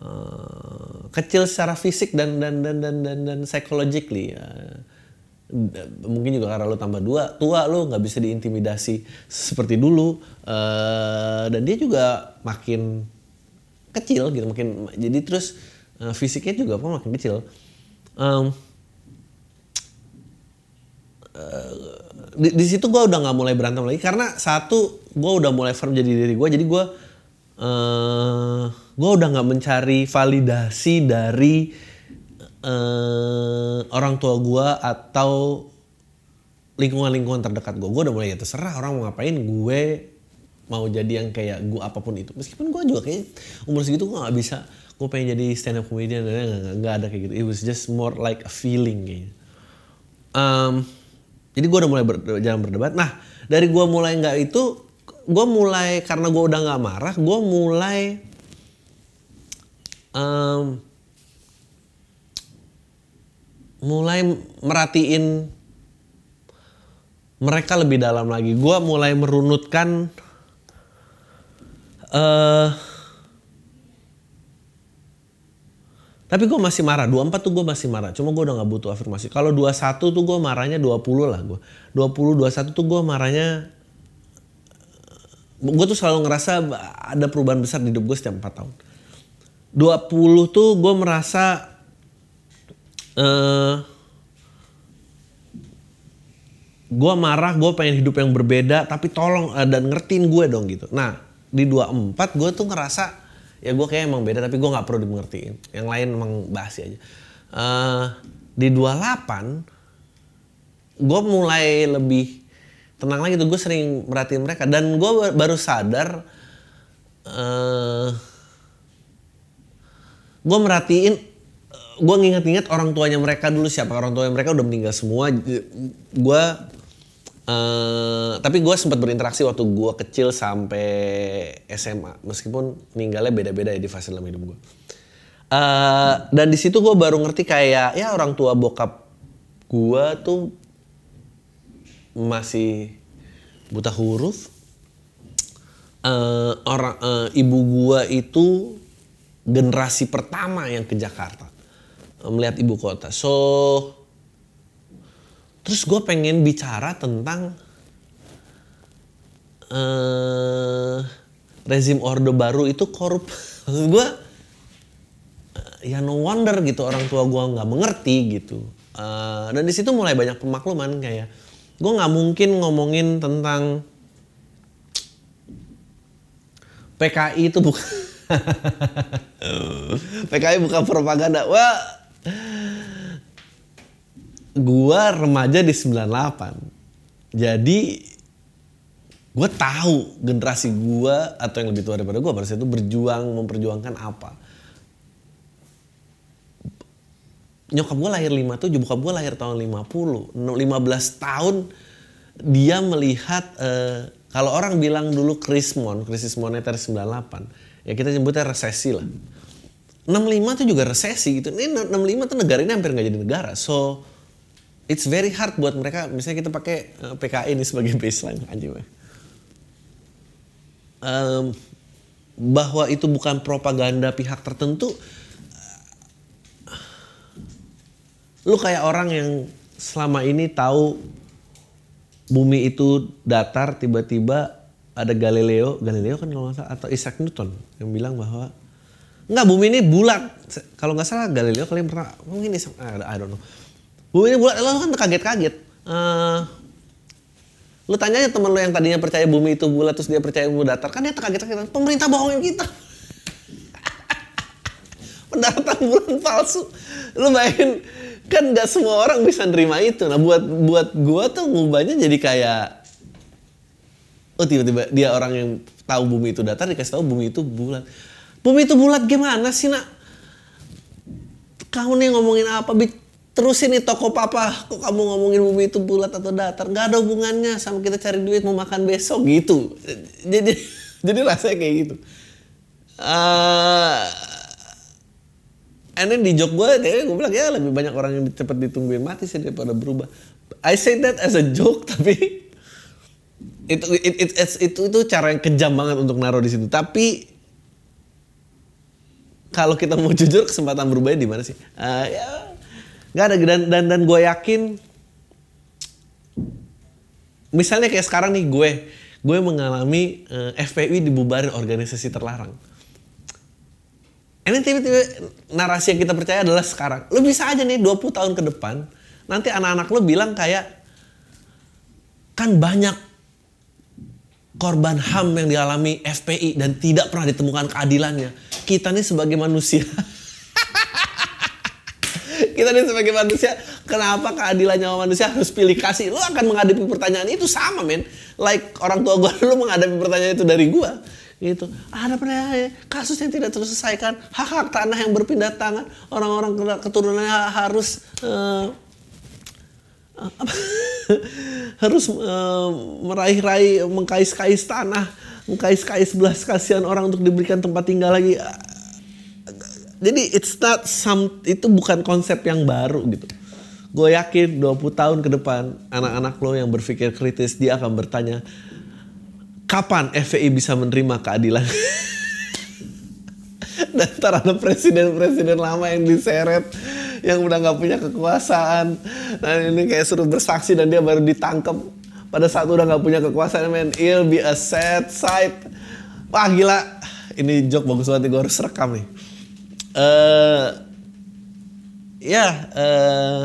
Eh, kecil secara fisik dan dan dan dan dan, dan psychologically. D- mungkin juga karena lu tambah dua, tua lu nggak bisa diintimidasi seperti dulu. Eh, dan dia juga makin kecil gitu, makin jadi terus eh, fisiknya juga makin kecil. Em, di, di situ gue udah nggak mulai berantem lagi karena satu gue udah mulai firm jadi diri gue jadi gue eh gue udah nggak mencari validasi dari eh orang tua gue atau lingkungan-lingkungan terdekat gue gue udah mulai ya terserah orang mau ngapain gue mau jadi yang kayak gue apa pun itu. Meskipun gue juga kayak umur segitu gue nggak bisa gue pengen jadi stand up comedian dan nggak ada kayak gitu. It was just more like a feeling kayaknya. Em, jadi gue udah mulai ber, jalan berdebat. Nah dari gue mulai nggak itu, gue mulai karena gue udah nggak marah gue mulai em, mulai merhatiin mereka lebih dalam lagi gue mulai merunutkan eh tapi gue masih marah. 24 tuh gue masih marah. Cuma gue udah nggak butuh afirmasi. Kalau 21 tuh gue marahnya 20 lah gue 20 21 tuh gue marahnya gue tuh selalu ngerasa ada perubahan besar di hidup gue setiap 4 tahun. 20 tuh gue merasa eh gue marah gue pengen hidup yang berbeda tapi tolong eh, dan ngertiin gue dong gitu. Nah di 24 gue tuh ngerasa ya gue kayak emang beda tapi gue nggak perlu dimengertiin. Yang lain emang basi aja. Eh, di 28 gue mulai lebih tenang lagi tuh. Gue sering merhatiin mereka. Dan gue baru sadar eh gue merhatiin gue nginget-nginget orang tuanya mereka dulu. Siapa orang tuanya? Mereka udah meninggal semua. Gue eh tapi gue sempat berinteraksi waktu gue kecil sampai SMA meskipun meninggalnya beda-beda ya di fase dalam hidup gue Eh, dan di situ gue baru ngerti kayak ya orang tua bokap gue tuh masih buta huruf. Eh orang eh, ibu gua itu generasi pertama yang ke Jakarta. Melihat ibu kota. So terus gue pengen bicara tentang eh rezim orde baru itu korup. [laughs] Maksud gue ya no wonder gitu orang tua gua nggak mengerti gitu. Eh, dan di situ mulai banyak pemakluman kayak gue nggak mungkin ngomongin tentang PKI itu bukan [laughs] PKI bukan propaganda. Wah, gua remaja di 98. Jadi gue tahu generasi gua atau yang lebih tua daripada gua pada saat itu berjuang memperjuangkan apa. Nyokap gue lahir 57, bokap gue lahir tahun 50. 15 tahun dia melihat eh, kalau orang bilang dulu krismon, krisis moneter 98, ya kita sebutnya resesi lah. 65 itu juga resesi gitu. Ini 65 tuh negara ini hampir nggak jadi negara. So it's very hard buat mereka. Misalnya kita pakai eh, PKI ini sebagai baseline anjing. weh. Em, bahwa itu bukan propaganda pihak tertentu. Lu kayak orang yang selama ini tahu bumi itu datar tiba-tiba ada Galileo, Galileo kan kalau salah atau Isaac Newton yang bilang bahwa nggak bumi ini bulat. Kalau nggak salah Galileo kali yang pernah mungkin Isaac, I don't know. Bumi ini bulat, lo kan kaget-kaget. Eh, lu tanya aja temen lu yang tadinya percaya bumi itu bulat terus dia percaya bumi datar kan dia terkaget-kaget. Pemerintah bohongin kita. [laughs] Pendaratan bulan palsu. Lu bayangin kan nggak semua orang bisa nerima itu. Nah buat buat gua tuh ngubahnya jadi kayak oh tiba-tiba dia orang yang tahu bumi itu datar dikasih tahu bumi itu bulat. Bumi itu bulat gimana sih nak? Kamu nih ngomongin apa? Bi? Terusin nih toko papa. Kok kamu ngomongin bumi itu bulat atau datar? Gak ada hubungannya sama kita cari duit mau makan besok gitu. Jadi [laughs] jadi rasanya kayak gitu. Eh And then di joke gue, gue bilang ya lebih banyak orang yang cepat ditungguin mati sih daripada berubah. I say that as a joke [laughs] tapi itu it, it, it's- itu itu cara yang kejam banget untuk naruh di situ. Tapi kalau kita mau jujur kesempatan berubahnya di mana sih? Eh, ya nggak ada dan dan dan gue yakin misalnya kayak sekarang nih gue gue mengalami eh, FPI dibubarin organisasi terlarang. Ini tiba-tiba narasi yang kita percaya adalah sekarang. Lu bisa aja nih 20 tahun ke depan, nanti anak-anak lu bilang kayak, kan banyak korban HAM yang dialami FPI dan tidak pernah ditemukan keadilannya. Kita nih sebagai manusia, [laughs] kita nih sebagai manusia, kenapa keadilan nyawa manusia harus pilih kasih? Lu akan menghadapi pertanyaan itu sama men. Like orang tua gue dulu [laughs] menghadapi pertanyaan itu dari gue. Gitu. Ada pernah kasus yang tidak terselesaikan, hak-hak tanah yang berpindah tangan, orang-orang keturunannya harus eh, apa, [laughs] harus eh, meraih-raih mengkais-kais tanah, mengkais-kais belas kasihan orang untuk diberikan tempat tinggal lagi. Jadi it's not some itu bukan konsep yang baru gitu. Gue yakin 20 tahun ke depan anak-anak lo yang berpikir kritis dia akan bertanya kapan FPI bisa menerima keadilan? [laughs] Dan ada presiden-presiden lama yang diseret yang udah nggak punya kekuasaan. Dan ini kayak suruh bersaksi dan dia baru ditangkap pada saat udah nggak punya kekuasaan man it'll be a sad sight. Wah gila. Ini joke bagus banget gue harus rekam nih eh ya eh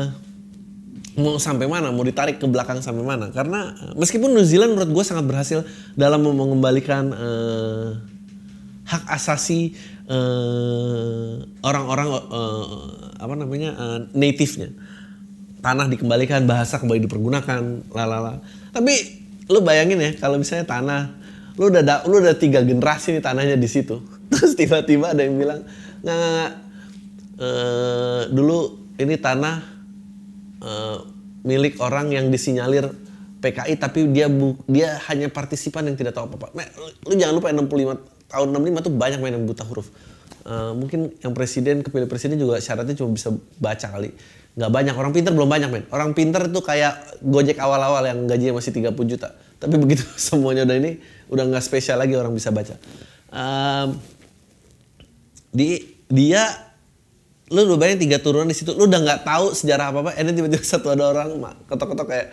mau sampai mana? Mau ditarik ke belakang sampai mana? Karena eh, meskipun New Zealand menurut gue sangat berhasil dalam mengembalikan eh, hak asasi orang-orang eh, apa namanya eh, native-nya. Tanah dikembalikan bahasa kembali dipergunakan lalala tapi lu bayangin ya kalau misalnya tanah lu udah da- lu udah tiga generasi nih tanahnya di situ. [laughs] Terus tiba-tiba ada yang bilang nggak nggak, nggak. Eh, dulu ini tanah eh, milik orang yang disinyalir PKI tapi dia bu, dia hanya partisipan yang tidak tahu apa-apa. Men, lu, jangan lupa 65 tahun 65 tuh banyak main yang buta huruf. Eh, mungkin yang presiden kepilih presiden juga syaratnya cuma bisa baca kali. Nggak banyak orang pinter belum banyak men. Orang pinter itu kayak Gojek awal-awal yang gajinya masih 30 juta. Tapi [laughs] begitu semuanya udah ini udah nggak spesial lagi orang bisa baca. Em, di dia lu udah bayangin tiga turunan di situ lu udah nggak tahu sejarah apa apa ini tiba-tiba [laughs] satu ada orang ketok-ketok kayak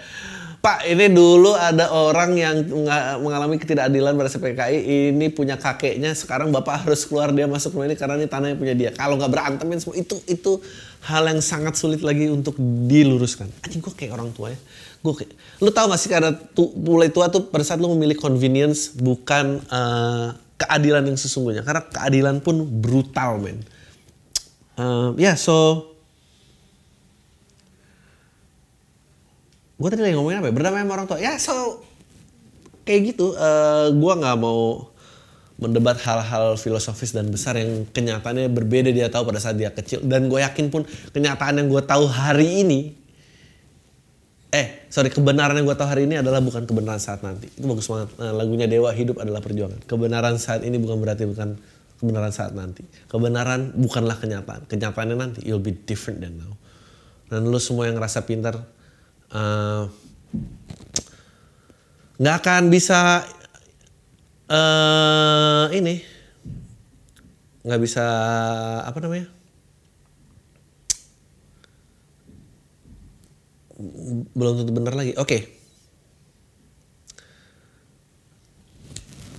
Pak ini dulu ada orang yang nga- mengalami ketidakadilan pada PKI ini punya kakeknya sekarang bapak harus keluar dia masuk rumah ini karena ini tanahnya punya dia. Kalau nggak berantemin semua itu itu hal yang sangat sulit lagi untuk diluruskan. Anjing gue kayak orang tua ya. Gue kayak lu tahu gak sih karena tu, mulai tua tuh pada saat lu memilih convenience bukan eh, keadilan yang sesungguhnya karena keadilan pun brutal men Um, ya, so gue tadi lagi ngomongin apa? ya? Berdamai sama orang tua. Ya, so kayak gitu. Uh, gue nggak mau mendebat hal-hal filosofis dan besar yang kenyataannya berbeda dia tahu pada saat dia kecil. Dan gue yakin pun kenyataan yang gue tahu hari ini, eh sorry kebenaran yang gue tahu hari ini adalah bukan kebenaran saat nanti. Itu bagus banget. Nah, lagunya Dewa hidup adalah perjuangan. Kebenaran saat ini bukan berarti bukan kebenaran saat nanti. Kebenaran bukanlah kenyataan. Kenyataannya nanti you'll be different than now. Dan lu semua yang ngerasa pintar eh, nggak akan bisa eh ini nggak bisa apa namanya belum tentu benar lagi. Oke.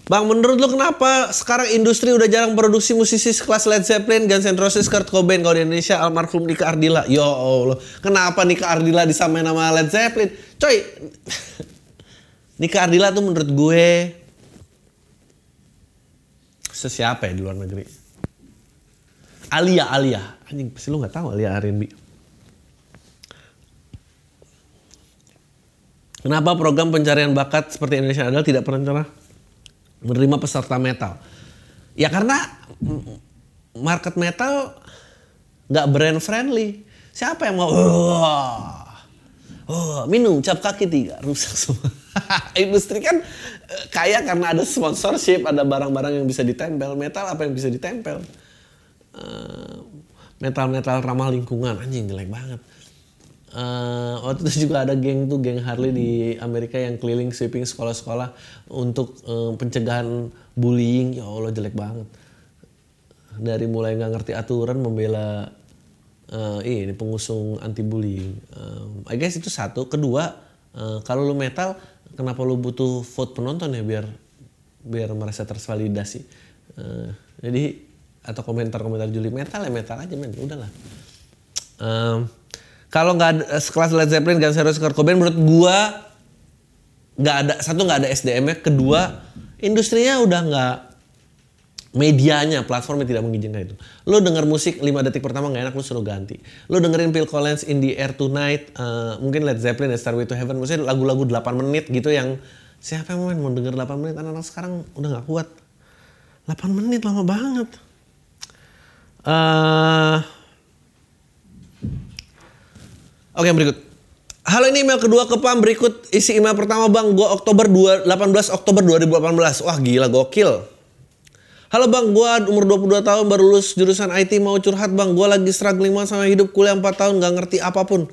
Bang, menurut lu kenapa sekarang industri udah jarang produksi musisi sekelas Led Zeppelin, Guns N' Roses, Kurt Cobain kalau di Indonesia almarhum Nika Ardila. Ya Allah, kenapa Nika Ardila disamain sama Led Zeppelin? Coy, [laughs] Nika Ardila tuh menurut gue sesiapa ya di luar negeri? Alia, Alia. Anjing, pasti lu gak tahu Alia R&B. Kenapa program pencarian bakat seperti Indonesia Idol tidak pernah menerima peserta metal? Ya karena market metal nggak brand friendly. Siapa yang mau? Wah, oh, minum cap kaki tiga rusak semua. [laughs] Industri kan eh, kaya karena ada sponsorship, ada barang-barang yang bisa ditempel. Metal apa yang bisa ditempel? Eh, metal-metal ramah lingkungan anjing jelek banget. Eh, waktu itu juga ada geng tuh geng Harley di Amerika yang keliling sweeping sekolah-sekolah untuk eh, pencegahan bullying. Ya Allah jelek banget. Dari mulai nggak ngerti aturan membela eh, ini pengusung anti bullying Eh, I guess itu satu. Kedua eh, kalau lu metal kenapa lu butuh vote penonton ya biar biar merasa tervalidasi? Eh, jadi atau komentar-komentar Juli metal ya metal aja men. Udahlah. Em, kalau nggak ada sekelas Led Zeppelin, Guns N' Roses, Kurt Cobain, menurut gua nggak ada satu nggak ada SDM-nya, kedua industrinya udah nggak medianya, platformnya tidak mengizinkan itu. Lo denger musik 5 detik pertama nggak enak, lo suruh ganti. Lo dengerin Phil Collins In the Air Tonight, eh, mungkin Led Zeppelin, A Starway to Heaven, maksudnya lagu-lagu 8 menit gitu yang siapa yang mau, mau denger 8 menit, anak-anak sekarang udah nggak kuat. 8 menit lama banget. Eh Oke yang berikut. Halo ini email kedua ke Pam. Berikut isi email pertama Bang. Gua Oktober 2, 18 Oktober 2018 wah gila gokil. Halo Bang. Gua umur 22 tahun baru lulus jurusan IT mau curhat Bang. Gua lagi struggling banget sama hidup kuliah 4 tahun gak ngerti apa pun.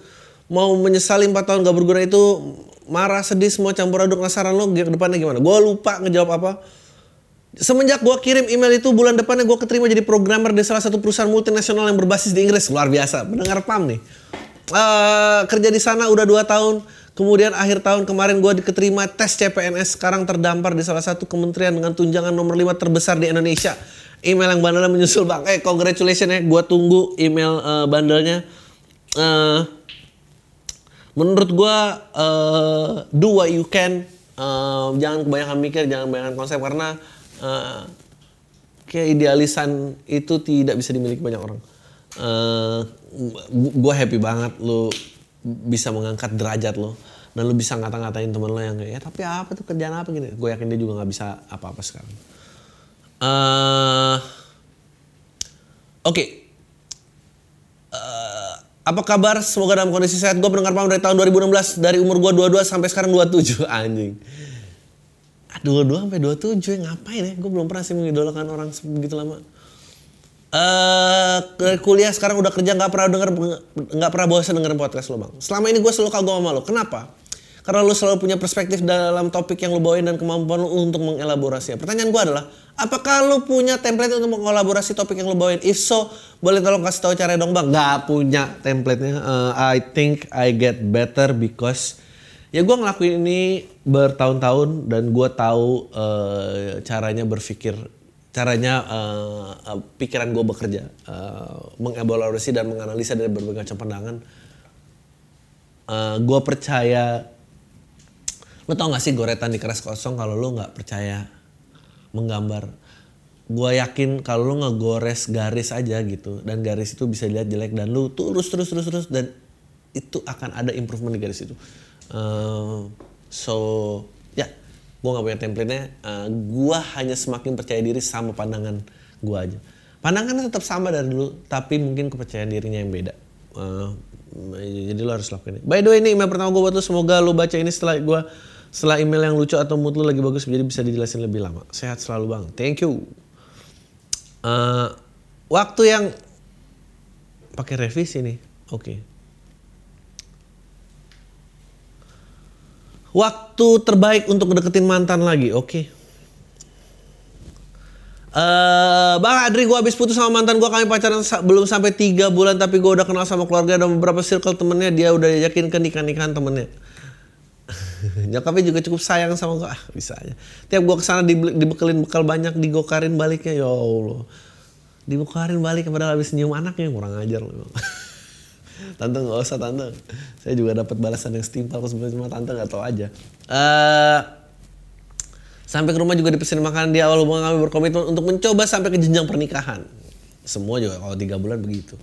Mau menyesali 4 tahun gak berguna itu marah sedih semua campur aduk penasaran lo ke depannya gimana? Gua lupa ngejawab apa. Semenjak gua kirim email itu bulan depannya gua keterima jadi programmer di salah satu perusahaan multinasional yang berbasis di Inggris. Luar biasa. Mendengar pam nih uh, kerja di sana udah 2 tahun. Kemudian akhir tahun kemarin gua diketerima tes CPNS sekarang terdampar di salah satu kementerian dengan tunjangan nomor 5 terbesar di Indonesia. Email yang bandelnya menyusul bang. Eh congratulations ya. Gua tunggu email uh, bandelnya. Uh, menurut gua uh, do what you can. Uh, jangan kebanyakan mikir jangan kebanyakan konsep. Karena uh, kayak idealisan itu tidak bisa dimiliki banyak orang. Uh, gue happy banget lo bisa mengangkat derajat lo dan lo bisa ngata-ngatain temen lo yang kayak ya tapi apa tuh kerjaan apa? Gini gue yakin dia juga nggak bisa apa-apa sekarang. Uh, oke. Okay. uh, apa kabar? Semoga dalam kondisi sehat. Gue mendengar paham dari tahun 2016 dari umur gue 22 sampai sekarang 27 anjing. Dua-dua sampai dua tujuh ngapain ya? Gue belum pernah sih mengidolakan orang begitu lama. Uh, kuliah sekarang udah kerja nggak pernah denger nggak pernah bosan dengerin podcast lo bang. Selama ini gue selalu kagum sama lo. Kenapa? Karena lo selalu punya perspektif dalam topik yang lo bawain dan kemampuan lo untuk mengelaborasinya. Pertanyaan gue adalah, apakah lo punya template untuk mengelaborasi topik yang lo bawain? If so, boleh tolong kasih tahu caranya dong bang. Gak punya templatenya. Uh, I think I get better because ya gue ngelakuin ini bertahun-tahun dan gue tahu uh, caranya berpikir caranya uh, pikiran gue bekerja uh, mengevaluasi dan menganalisa dari berbagai macam pandangan. Uh, gue percaya lo tau gak sih goretan di keras kosong kalau lo nggak percaya menggambar? Gue yakin kalau lo ngegores garis aja gitu dan garis itu bisa dilihat jelek dan lo terus terus terus terus dan itu akan ada improvement di garis itu. Uh, so gue nggak punya template-nya uh, gue hanya semakin percaya diri sama pandangan gue aja. Pandangannya tetap sama dari dulu tapi mungkin kepercayaan dirinya yang beda. Uh, jadi lo harus lakuin ini. By the way ini email pertama gue buat lo semoga lo baca ini setelah gue setelah email yang lucu atau mood lo lagi bagus jadi bisa dijelasin lebih lama. Sehat selalu bang. Thank you. Uh, waktu yang pakai revisi nih. Oke. okay. Waktu terbaik untuk deketin mantan lagi, oke. Okay. Uh, bang Adri gue habis putus sama mantan gue kami pacaran sa belum sampai tiga bulan tapi gue udah kenal sama keluarga dan beberapa circle temennya dia udah yakin ke nikah nikahan temennya [laughs] nyokapnya juga cukup sayang sama gue ah bisa aja tiap gue ke sana di, dibekelin bekal banyak digokarin baliknya ya allah digokarin balik padahal habis nyium anaknya kurang ajar loh [laughs] tante nggak usah tante. Saya juga dapat balasan yang setimpal sebenarnya cuma tante nggak tahu aja. Uh, sampai ke rumah juga dipesan makanan di awal hubungan kami berkomitmen untuk mencoba sampai ke jenjang pernikahan. Semua juga kalau tiga bulan begitu.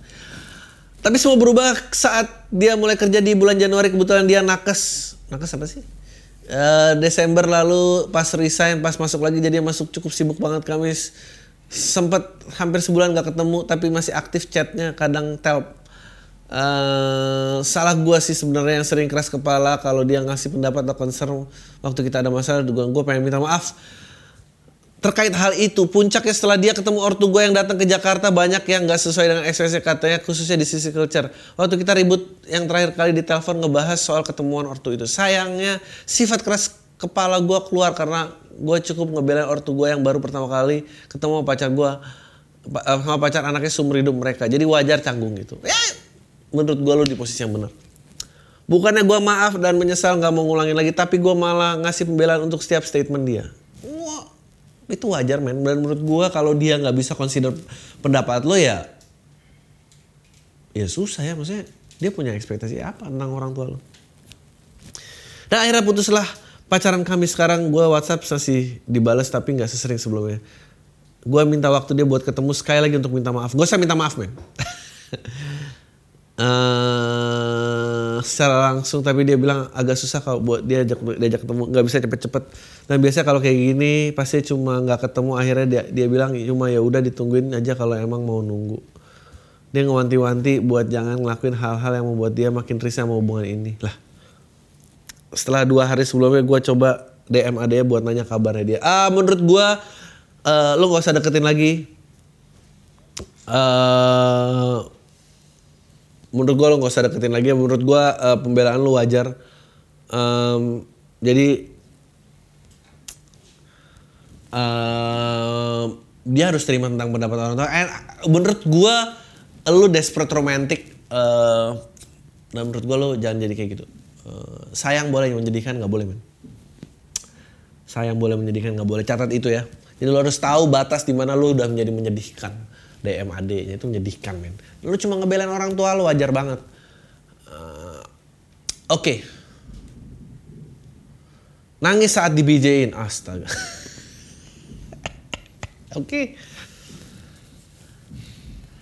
Tapi semua berubah saat dia mulai kerja di bulan Januari. Kebetulan dia nakes. Nakes apa sih? Uh, Desember lalu pas resign pas masuk lagi jadi masuk cukup sibuk banget kami sempat hampir sebulan gak ketemu tapi masih aktif chatnya kadang tel Uh, salah gue sih sebenarnya yang sering keras kepala kalau dia ngasih pendapat atau concern waktu kita ada masalah gue gue pengen minta maaf. Terkait hal itu puncaknya setelah dia ketemu ortu gue yang datang ke Jakarta banyak yang nggak sesuai dengan ekspresi katanya khususnya di sisi culture. Waktu kita ribut yang terakhir kali di telepon ngebahas soal ketemuan ortu itu. Sayangnya sifat keras kepala gue keluar karena gue cukup ngebelain ortu gue yang baru pertama kali ketemu pacar gue sama pacar anaknya seumur hidup mereka. Jadi wajar canggung gitu. Ya menurut gue lo di posisi yang benar. Bukannya gue maaf dan menyesal nggak mau ngulangin lagi, tapi gue malah ngasih pembelaan untuk setiap statement dia. Wah, itu wajar men. Dan menurut gue kalau dia nggak bisa consider pendapat lo ya, ya susah ya. Maksudnya dia punya ekspektasi apa tentang orang tua lo. Dan akhirnya putuslah pacaran kami sekarang gue WhatsApp masih dibalas tapi nggak sesering sebelumnya. Gue minta waktu dia buat ketemu sekali lagi untuk minta maaf. Gue saya minta maaf men. [laughs] uh, secara langsung tapi dia bilang agak susah kalau buat dia ajak diajak ketemu. Nggak bisa cepet-cepet. Dan biasanya kalau kayak gini pasti cuma nggak ketemu. Akhirnya dia dia bilang cuma ya udah ditungguin aja kalau emang mau nunggu. Dia ngewanti-wanti buat jangan ngelakuin hal-hal yang membuat dia makin risih sama hubungan ini. Lah setelah dua hari sebelumnya gue coba DM adanya buat nanya kabarnya dia. Ah menurut gue eh lu gak usah deketin lagi. eh menurut gue lu gak usah deketin lagi. Menurut gue eh, pembelaan lu wajar. Em, jadi eh dia harus terima tentang pendapat orang tua. And menurut gue lu desperate romantic. eh dan menurut gue lu jangan jadi kayak gitu. Eh, sayang boleh menyedihkan nggak boleh men. Sayang boleh menyedihkan nggak boleh. Catat itu ya. Jadi lu harus tahu batas di mana lu udah menjadi menyedihkan. DMAD nya itu menyedihkan men. Lu cuma ngebelain orang tua lu wajar banget. Eh, Oke. Nangis saat di BJ-in. Astaga. [laughs] Oke.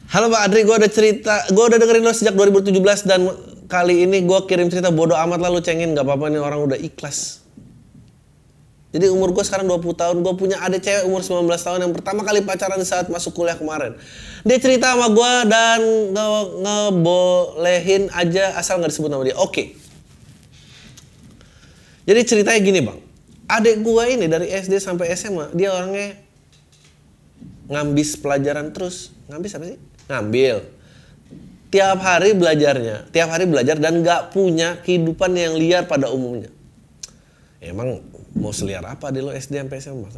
Halo Pak Adri, gue ada cerita, gue udah dengerin lo sejak 2017 dan kali ini gue kirim cerita bodoh amat lah lu cengin, gak apa-apa nih orang udah ikhlas. Jadi umur gue sekarang 20 tahun, gue punya adik cewek umur 19 tahun yang pertama kali pacaran saat masuk kuliah kemarin. Dia cerita sama gue dan nge ngebolehin aja asal nggak disebut nama dia. Oke. Jadi ceritanya gini bang, adik gue ini dari SD sampai SMA dia orangnya ngambis pelajaran terus. Ngambis apa sih? Ngambil. Tiap hari belajarnya, tiap hari belajar dan nggak punya kehidupan yang liar pada umumnya. Emang mau seliar apa di lo SD sampai SMA?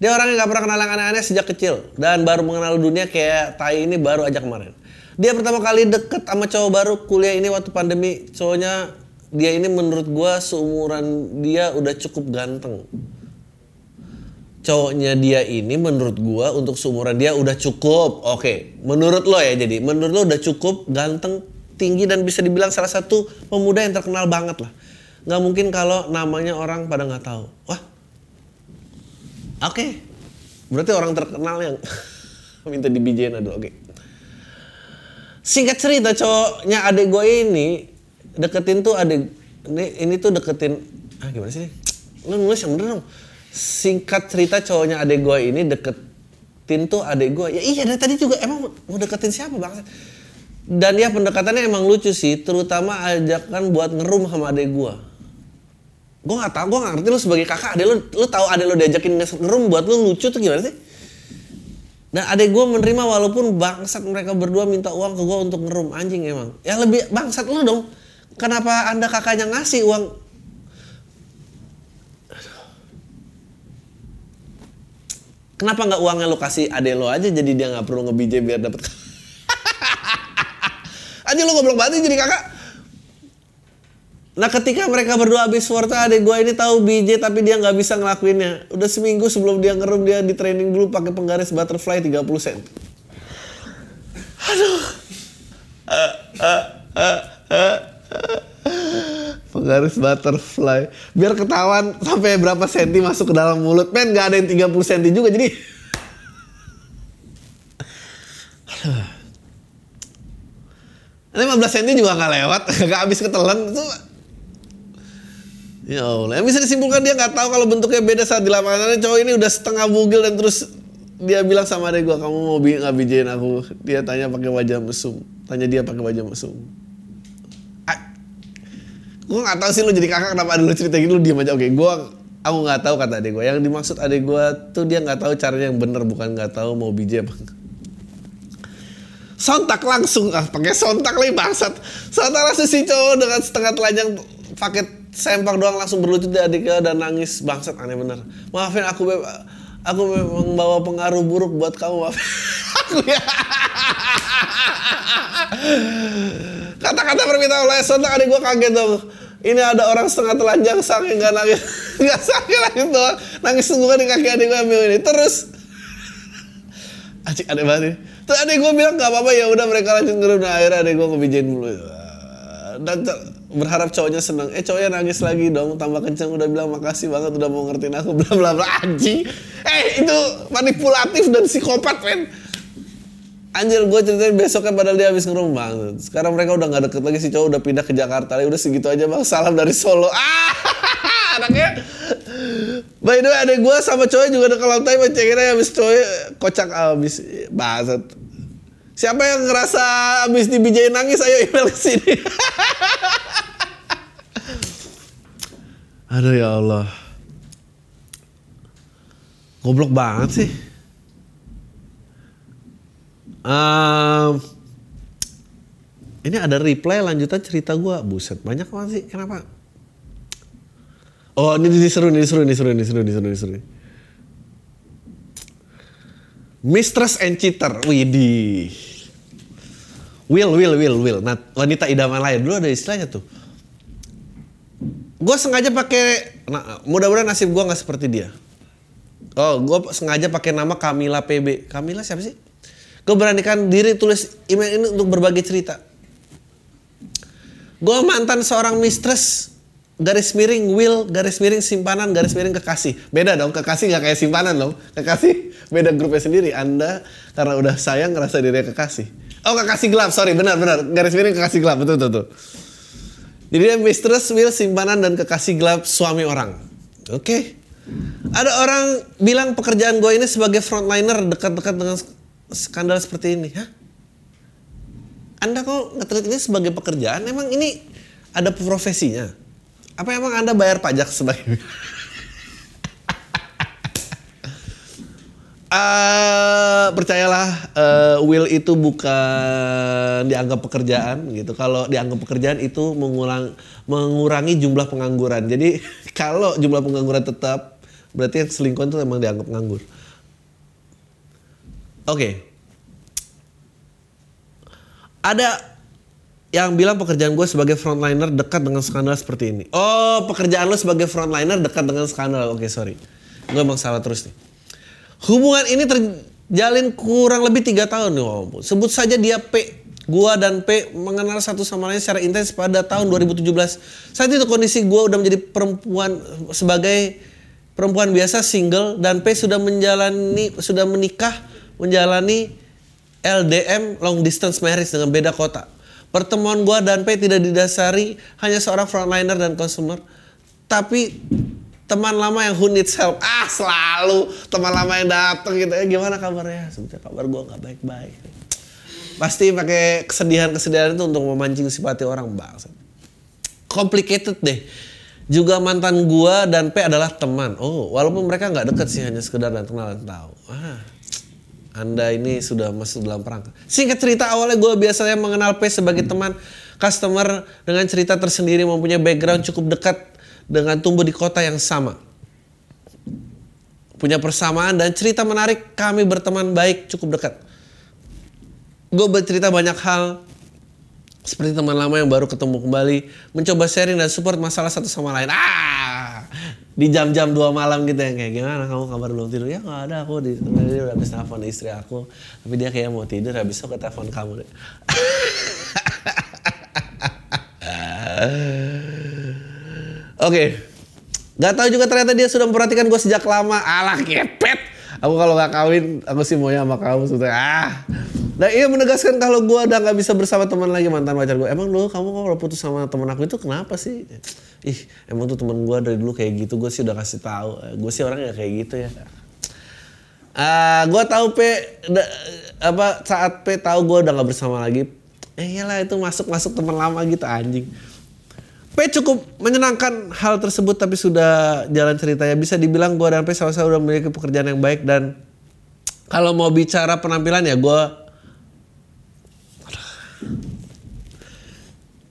Dia orangnya nggak pernah kenal yang aneh-aneh sejak kecil dan baru mengenal dunia kayak Tai ini baru aja kemarin. Dia pertama kali deket sama cowok baru kuliah ini waktu pandemi. Cowoknya dia ini menurut gua seumuran dia udah cukup ganteng. Cowoknya dia ini menurut gua untuk seumuran dia udah cukup. Oke, menurut lo ya jadi, menurut lo udah cukup ganteng, tinggi dan bisa dibilang salah satu pemuda yang terkenal banget lah. Nggak mungkin kalau namanya orang pada nggak tahu. Wah, oke, berarti orang terkenal yang [laughs] minta dibijain aduh oke. Singkat cerita cowoknya adek gue ini deketin tuh adek ini, ini tuh deketin ah gimana sih? Lu nulis yang bener dong. Singkat cerita cowoknya adek gue ini deketin tuh adek gue. Ya iya dari tadi juga emang mau deketin siapa bang? Dan ya pendekatannya emang lucu sih, terutama ajakan buat ngerum sama adek gue. Gue nggak tahu, gue nggak ngerti lu sebagai kakak, adek lu, lu tahu adek lu diajakin ngerum buat lu lucu tuh gimana sih? Dan adek gue menerima walaupun bangsat mereka berdua minta uang ke gue untuk ngerum anjing emang. Ya lebih bangsat lu dong. Kenapa anda kakaknya ngasih uang? Kenapa nggak uangnya lu kasih adek lo aja jadi dia nggak perlu ngebijay biar dapet [laughs] aja lu goblok banget jadi kakak. Nah ketika mereka berdua habis wortel adek gue ini tahu BJ tapi dia nggak bisa ngelakuinnya. Udah seminggu sebelum dia ngerum dia di training dulu pakai penggaris butterfly 30 sen. Aduh. Penggaris butterfly. Biar ketahuan sampai berapa senti masuk ke dalam mulut. Men nggak ada yang 30 senti juga jadi. Ini 15 senti juga nggak lewat, [laughs] nggak habis ketelan itu. Ya Allah, yang bisa disimpulkan dia nggak tahu kalau bentuknya beda saat di lapangan. Cowok ini udah setengah bugil dan terus dia bilang sama adek gue, kamu mau bi nggak bijain aku? Dia tanya pakai wajah mesum, tanya dia pakai wajah mesum. Gue nggak tahu sih lu jadi kakak kenapa ada lu cerita gitu lu diem aja. Oke, gue aku nggak tahu kata adek gue. Yang dimaksud adek gue tuh dia nggak tahu caranya yang bener bukan nggak tahu mau bijak apa sontak langsung ah pakai sontak lagi bangsat sontak langsung si cowok dengan setengah telanjang pakai sempak doang langsung berlutut di adiknya dan nangis. Bangsat aneh bener. Maafin aku beb. Aku memang bawa pengaruh buruk buat kamu maaf. Aku [laughs] ya kata-kata permintaan oleh sontak adik gue kaget dong. Ini ada orang setengah telanjang saking nggak nangis. [laughs] Nggak sakit nangis doang. Nangis sungguhan di kaki adik gue ambil ini. Terus. [laughs] Acik aneh banget. Terus adek gue bilang gak apa-apa ya udah mereka lanjut ngerum nah akhirnya adek gue ngebijain dulu. Dan berharap cowoknya senang. Eh cowoknya nangis lagi dong tambah kenceng udah bilang makasih banget udah mau ngertiin aku [laughs] bla bla bla anjing. Eh itu manipulatif dan psikopat men. Anjir gue ceritain besoknya padahal dia habis ngerum banget. Sekarang mereka udah gak deket lagi si cowok udah pindah ke Jakarta. Udah segitu aja bang. Salam dari Solo. [laughs] Ah anaknya. By the way adek gue sama cowok juga udah kalau time cekinnya habis cowok kocak habis bahasat. Siapa yang ngerasa habis dibijain nangis ayo email ke sini. [laughs] Aduh ya Allah. Goblok banget sih. Ehm, ini ada reply lanjutan cerita gua. Buset, banyak banget sih. Kenapa? Oh, ini, ini seru, ini seru, ini seru, ini seru, ini seru, ini seru. Mistress and cheater. Widih. Will, will, will, will. Nah, wanita idaman lain dulu ada istilahnya tuh. Gue sengaja pakai, nah, mudah-mudahan nasib gue nggak seperti dia. Oh, gue sengaja pakai nama Kamila PB. Kamila siapa sih? Gue beranikan diri tulis email ini untuk berbagi cerita. Gue mantan seorang mistress garis miring will garis miring simpanan garis miring kekasih. Beda dong kekasih nggak kayak simpanan dong kekasih beda grupnya sendiri. Anda karena udah sayang ngerasa diri kekasih. Oh kekasih gelap sorry. Benar benar. Garis miring kekasih gelap. Betul betul, betul. jadi mistress will simpanan dan kekasih gelap suami orang. Oke. Okay. ada orang bilang pekerjaan gue ini sebagai frontliner dekat-dekat dengan skandal seperti ini. Hah? anda kok ngetrit ini sebagai pekerjaan? Emang ini ada profesinya apa emang Anda bayar pajak sebagai Uh, [laughs] percayalah uh, will itu bukan dianggap pekerjaan gitu. Kalau dianggap pekerjaan itu mengulang mengurangi jumlah pengangguran. Jadi [laughs] kalau jumlah pengangguran tetap berarti yang selingkuh itu memang dianggap nganggur. Oke. Okay. Ada yang bilang pekerjaan gue sebagai frontliner dekat dengan skandal seperti ini. Oh, pekerjaan lo sebagai frontliner dekat dengan skandal. Oke, okay, sorry. Gue emang salah terus nih. Hubungan ini terjalin kurang lebih tiga tahun nih. Sebut saja dia P. Gua dan P mengenal satu sama lain secara intens pada tahun 2017. Saat itu kondisi gue udah menjadi perempuan sebagai perempuan biasa single dan P sudah menjalani sudah menikah menjalani LDM long distance marriage dengan beda kota. Pertemuan gua dan P tidak didasari hanya seorang frontliner dan consumer, tapi teman lama yang who needs help. Ah selalu teman lama yang datang gitu. Eh, gimana kabarnya? Sebetulnya kabar gua nggak baik-baik. Pasti pakai kesedihan-kesedihan itu untuk memancing simpati orang bangsa. Complicated deh. Juga mantan gua dan P adalah teman. Oh, walaupun mereka nggak deket sih hanya sekedar dan kenal dan tahu. Ah, anda ini sudah masuk dalam perangkat. Singkat cerita awalnya gue biasanya mengenal P sebagai teman customer dengan cerita tersendiri mempunyai background cukup dekat dengan tumbuh di kota yang sama. Punya persamaan dan cerita menarik kami berteman baik cukup dekat. Gue bercerita banyak hal seperti teman lama yang baru ketemu kembali, mencoba sharing dan support masalah satu sama lain. Ah, di jam-jam dua malam gitu yang kayak gimana? Kamu kabar belum tidur? Ya nggak ada. Aku di dia udah habis telepon istri aku. Tapi dia kayak mau tidur habis itu ke telepon kamu. Deh [laughs] oke. Nggak tahu juga ternyata dia sudah memperhatikan gue sejak lama. Alah kepet. Aku kalau nggak kawin aku sih maunya sama kamu sudah ah Nah iya menegaskan kalau gue udah nggak bisa bersama teman lagi mantan pacar gue. Emang dulu kamu kalau putus sama teman aku itu kenapa sih? Ih emang tuh teman gue dari dulu kayak gitu. Gue sih udah kasih tahu. Gue sih orangnya kayak gitu ya. Uh, ah, gue tahu P da, apa saat P tahu gue udah nggak bersama lagi. Eh iyalah itu masuk masuk teman lama gitu anjing. P cukup menyenangkan hal tersebut tapi sudah jalan ceritanya bisa dibilang gue dan P sama-sama udah memiliki pekerjaan yang baik dan kalau mau bicara penampilan ya gue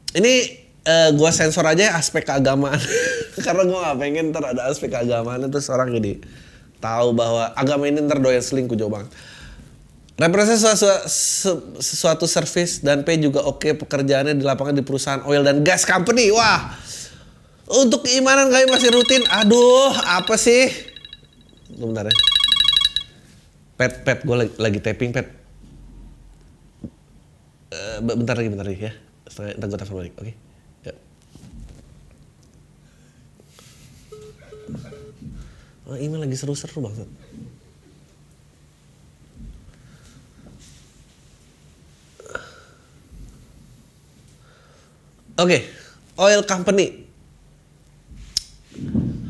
Ini uh, gua sensor aja aspek keagamaan [laughs] karena gua nggak pengen ntar ada aspek keagamaan itu seorang jadi tahu bahwa agama ini ntar doyan selingkuh jauh banget. Representasi sesuatu, sesuatu service dan P juga oke okay, pekerjaannya di lapangan di perusahaan oil dan gas company. Wah, untuk keimanan kami masih rutin. Aduh, apa sih? Bentar ya. Pet, pet, gue lagi, lagi tapping pet. Uh, bentar lagi, bentar lagi ya setengah ntar gue telepon balik oke okay? ya. oh, email lagi seru-seru banget Oke, okay. oil company.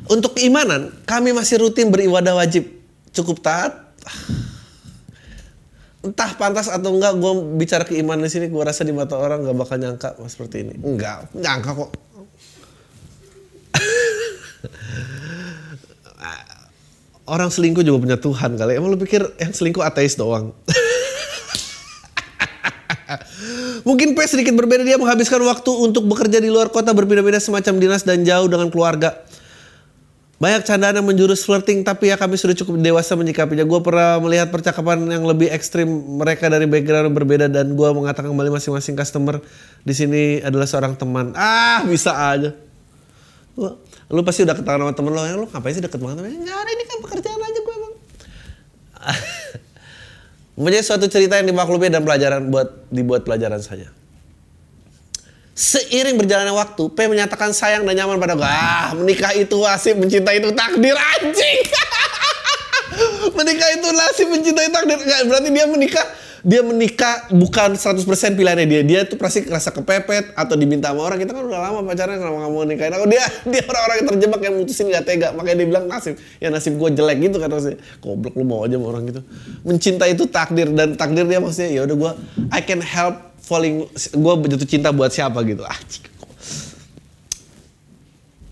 Untuk keimanan, kami masih rutin beribadah wajib. Cukup taat, entah pantas atau enggak gue bicara keimanan di sini gue rasa di mata orang nggak bakal nyangka mas seperti ini enggak nyangka kok [laughs] Orang selingkuh juga punya Tuhan kali. Emang lu pikir yang selingkuh ateis doang? [laughs] Mungkin P sedikit berbeda dia menghabiskan waktu untuk bekerja di luar kota berbeda-beda semacam dinas dan jauh dengan keluarga. Banyak candaan yang menjurus flirting tapi ya kami sudah cukup dewasa menyikapinya. Gue pernah melihat percakapan yang lebih ekstrim mereka dari background yang berbeda dan gue mengatakan kembali masing-masing customer di sini adalah seorang teman. Ah bisa aja. Lu, lu pasti udah ketahuan sama temen lo ya lu ngapain sih deket banget? Enggak ada ini kan pekerjaan aja gue emang. [laughs] Mempunyai suatu cerita yang dimaklumi dan pelajaran buat dibuat pelajaran saja. Seiring berjalannya waktu, P menyatakan sayang dan nyaman pada gue. Ah, menikah itu wasip, mencintai itu takdir anjing. [laughs] menikah itu nasib, mencintai takdir. Nggak, berarti dia menikah dia menikah bukan 100% pilihannya dia. Dia tuh pasti rasa kepepet atau diminta sama orang. Kita kan udah lama pacaran kalau nggak mau nikahin aku. Dia [laughs] dia orang-orang yang terjebak yang mutusin nggak tega. Makanya dia bilang nasib. Ya nasib gue jelek gitu kan maksudnya. Goblok lu mau aja sama orang gitu. Mencintai itu takdir dan takdir dia maksudnya ya udah gue I can help falling gue jatuh cinta buat siapa gitu. Ah,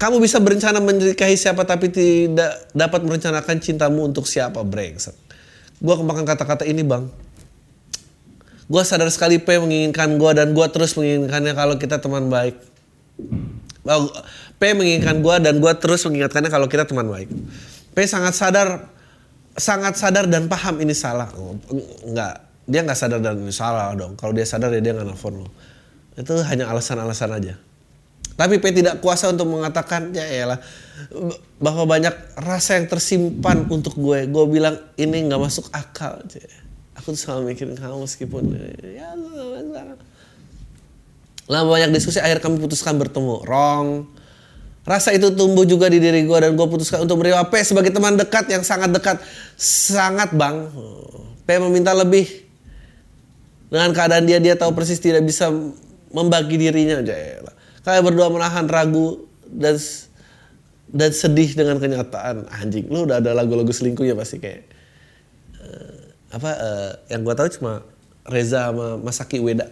kamu bisa berencana menikahi siapa tapi tidak dapat merencanakan cintamu untuk siapa brengsek. Gue kemakan kata-kata ini bang. Gue sadar sekali P menginginkan gue dan gue terus menginginkannya kalau kita teman baik. P menginginkan gue dan gue terus mengingatkannya kalau kita teman baik. P sangat sadar, sangat sadar dan paham ini salah. Oh, enggak, dia nggak sadar dan salah dong. Kalau dia sadar ya dia nggak nelfon lo. Itu hanya alasan-alasan aja. Tapi P tidak kuasa untuk mengatakan ya elah bahwa banyak rasa yang tersimpan untuk gue. Gue bilang ini nggak masuk akal. Aku tuh selalu mikirin kamu meskipun ya Lama banyak diskusi akhir kami putuskan bertemu. Wrong. Rasa itu tumbuh juga di diri gue dan gue putuskan untuk menerima P sebagai teman dekat yang sangat dekat. Sangat bang. P meminta lebih. Dengan keadaan dia, dia tahu persis tidak bisa membagi dirinya aja. Kalian berdua menahan ragu dan dan sedih dengan kenyataan anjing. Lu udah ada lagu-lagu selingkuh ya pasti kayak uh, apa uh, yang gue tahu cuma Reza sama Masaki Weda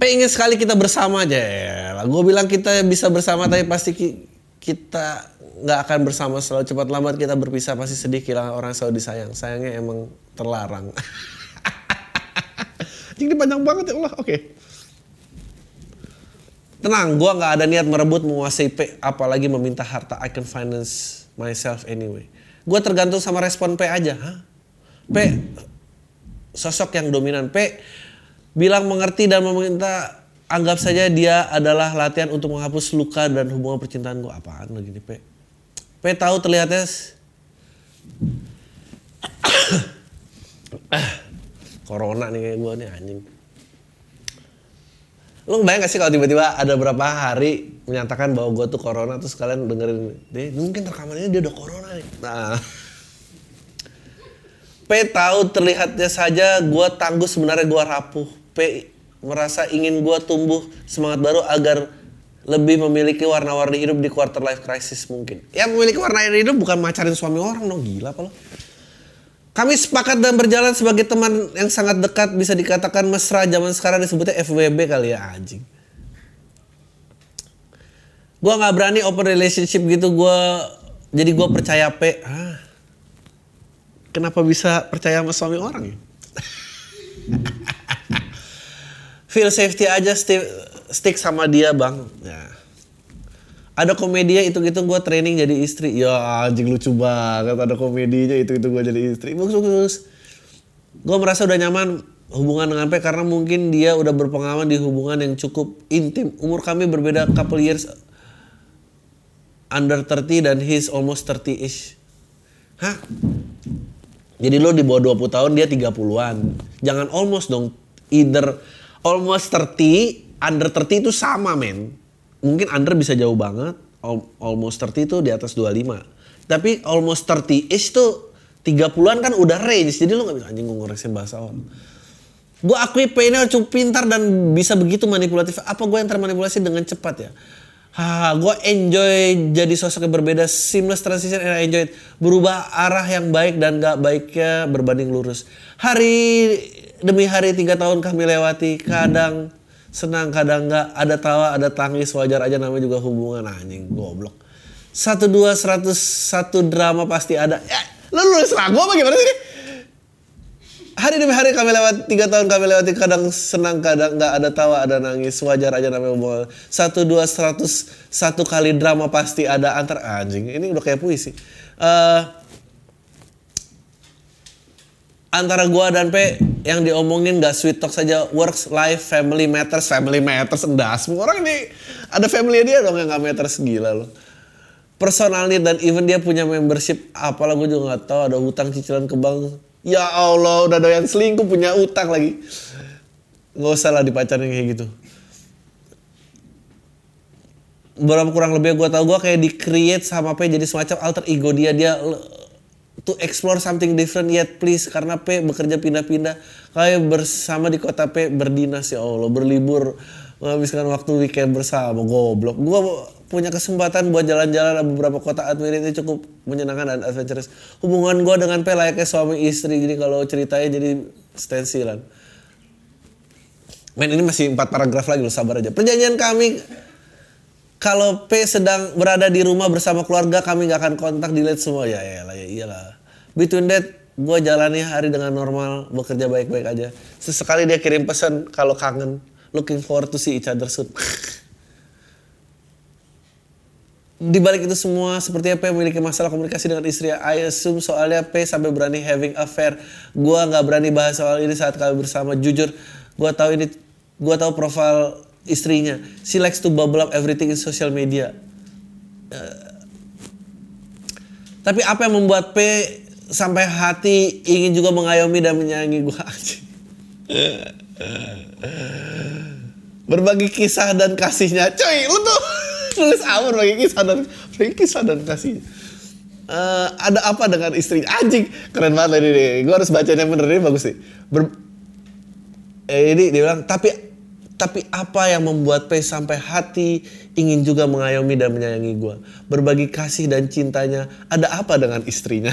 pengen sekali kita bersama aja ya. Gue bilang kita bisa bersama tapi pasti ki kita nggak akan bersama. Selalu cepat lambat kita berpisah pasti sedih kehilangan orang selalu disayang. Sayangnya emang terlarang [laughs] ini panjang banget ya Allah oke okay. Tenang, gue nggak ada niat merebut menguasai P, apalagi meminta harta. I can finance myself anyway. Gue tergantung sama respon P aja. Hah? P, sosok yang dominan. P, bilang mengerti dan meminta, anggap saja dia adalah latihan untuk menghapus luka dan hubungan percintaan gue. Apaan lagi nih P? P tahu terlihatnya Corona nih kayak gue nih anjing. Lu bayang gak sih kalau tiba-tiba ada berapa hari menyatakan bahwa gue tuh corona terus kalian dengerin dia mungkin rekamannya dia udah corona nih. Nah. P tahu terlihatnya saja gue tangguh sebenarnya gue rapuh. P merasa ingin gue tumbuh semangat baru agar lebih memiliki warna-warni hidup di quarter life crisis mungkin. Yang memiliki warna hidup bukan macarin suami orang dong gila apa lo? Kami sepakat dan berjalan sebagai teman yang sangat dekat bisa dikatakan mesra zaman sekarang disebutnya FWB kali ya anjing. Gua nggak berani open relationship gitu gua jadi gua percaya P. Ah, kenapa bisa percaya sama suami orang ya? [laughs] Feel safety aja stick, sama dia bang. Ya. Ada komedinya itu gitu gue training jadi istri. Ya anjing lucu banget ada komedinya itu itu gue jadi istri. Bagus bagus. Gue merasa udah nyaman hubungan dengan P karena mungkin dia udah berpengalaman di hubungan yang cukup intim. Umur kami berbeda couple years under 30 dan he's almost 30-ish. Hah? Jadi lo di bawah 20 tahun dia 30-an. Jangan almost dong. Either almost 30, under 30 itu sama men mungkin under bisa jauh banget. Almost 30 itu di atas 25 tapi almost 30 ish tuh 30-an kan udah range. Jadi lu gak bisa anjing gue bahasa orang gue akui P ini cukup pintar dan bisa begitu manipulatif. Apa gue yang termanipulasi dengan cepat ya? Ha gue enjoy jadi sosok yang berbeda. Seamless transition and I enjoy it. Berubah arah yang baik dan gak baiknya berbanding lurus. Hari demi hari tiga tahun kami lewati kadang senang kadang nggak ada tawa ada tangis wajar aja namanya juga hubungan anjing goblok. Satu dua seratus satu drama pasti ada. Ya lu nulis lagu apa gimana sih hari demi hari kami lewat tiga tahun kami lewati kadang senang kadang nggak ada tawa ada nangis wajar aja namanya hubungan. Satu dua seratus satu kali drama pasti ada antar anjing ini udah kayak puisi. Eh, antara gua dan P yang diomongin gak sweet talk saja works life family matters family matters endas semua orang ini ada family dia dong yang gak matters gila loh. Personal need dan even dia punya membership apalah gue juga nggak tahu ada hutang cicilan ke bank. Ya Allah udah doyan selingkuh punya utang lagi. Nggak usah lah dipacarin kayak gitu. Berapa kurang lebih gue tau gue kayak di create sama P jadi semacam alter ego dia. Dia to explore something different yet please karena P bekerja pindah-pindah. Kayak bersama di kota P berdinas ya Allah berlibur menghabiskan waktu weekend bersama. Goblok. Gue punya kesempatan buat jalan-jalan beberapa kota admin itu cukup menyenangkan dan adventurous. Hubungan gue dengan P layaknya suami istri jadi kalau ceritanya jadi stensilan. Men ini masih empat paragraf lagi loh sabar aja. Perjanjian kami kalau P sedang berada di rumah bersama keluarga kami nggak akan kontak delete semua. Ya iyalah ya iyalah. Between that gue jalani hari dengan normal bekerja baik-baik aja. Sesekali dia kirim pesan kalau kangen looking forward to see each other soon. [laughs] Di balik itu semua sepertinya P memiliki masalah komunikasi dengan istri I assume soalnya P sampai berani having affair. Gua nggak berani bahas soal ini saat kami bersama. Jujur gua tahu ini gua tahu profil istrinya she likes to bubble up everything in social media Tapi apa yang membuat P sampai hati ingin juga mengayomi dan menyayangi gue. [laughs] Berbagi kisah dan kasihnya. Coy, lu tuh [laughs] nulis apa berbagi kisah dan berbagi kisah dan kasih. Eh, ada apa dengan istrinya? Anjing, keren banget ini. Gue harus bacanya bener ini bagus sih. Ber- eh, ini dia bilang, tapi tapi apa yang membuat P sampai hati ingin juga mengayomi dan menyayangi gue? Berbagi kasih dan cintanya. Ada apa dengan istrinya?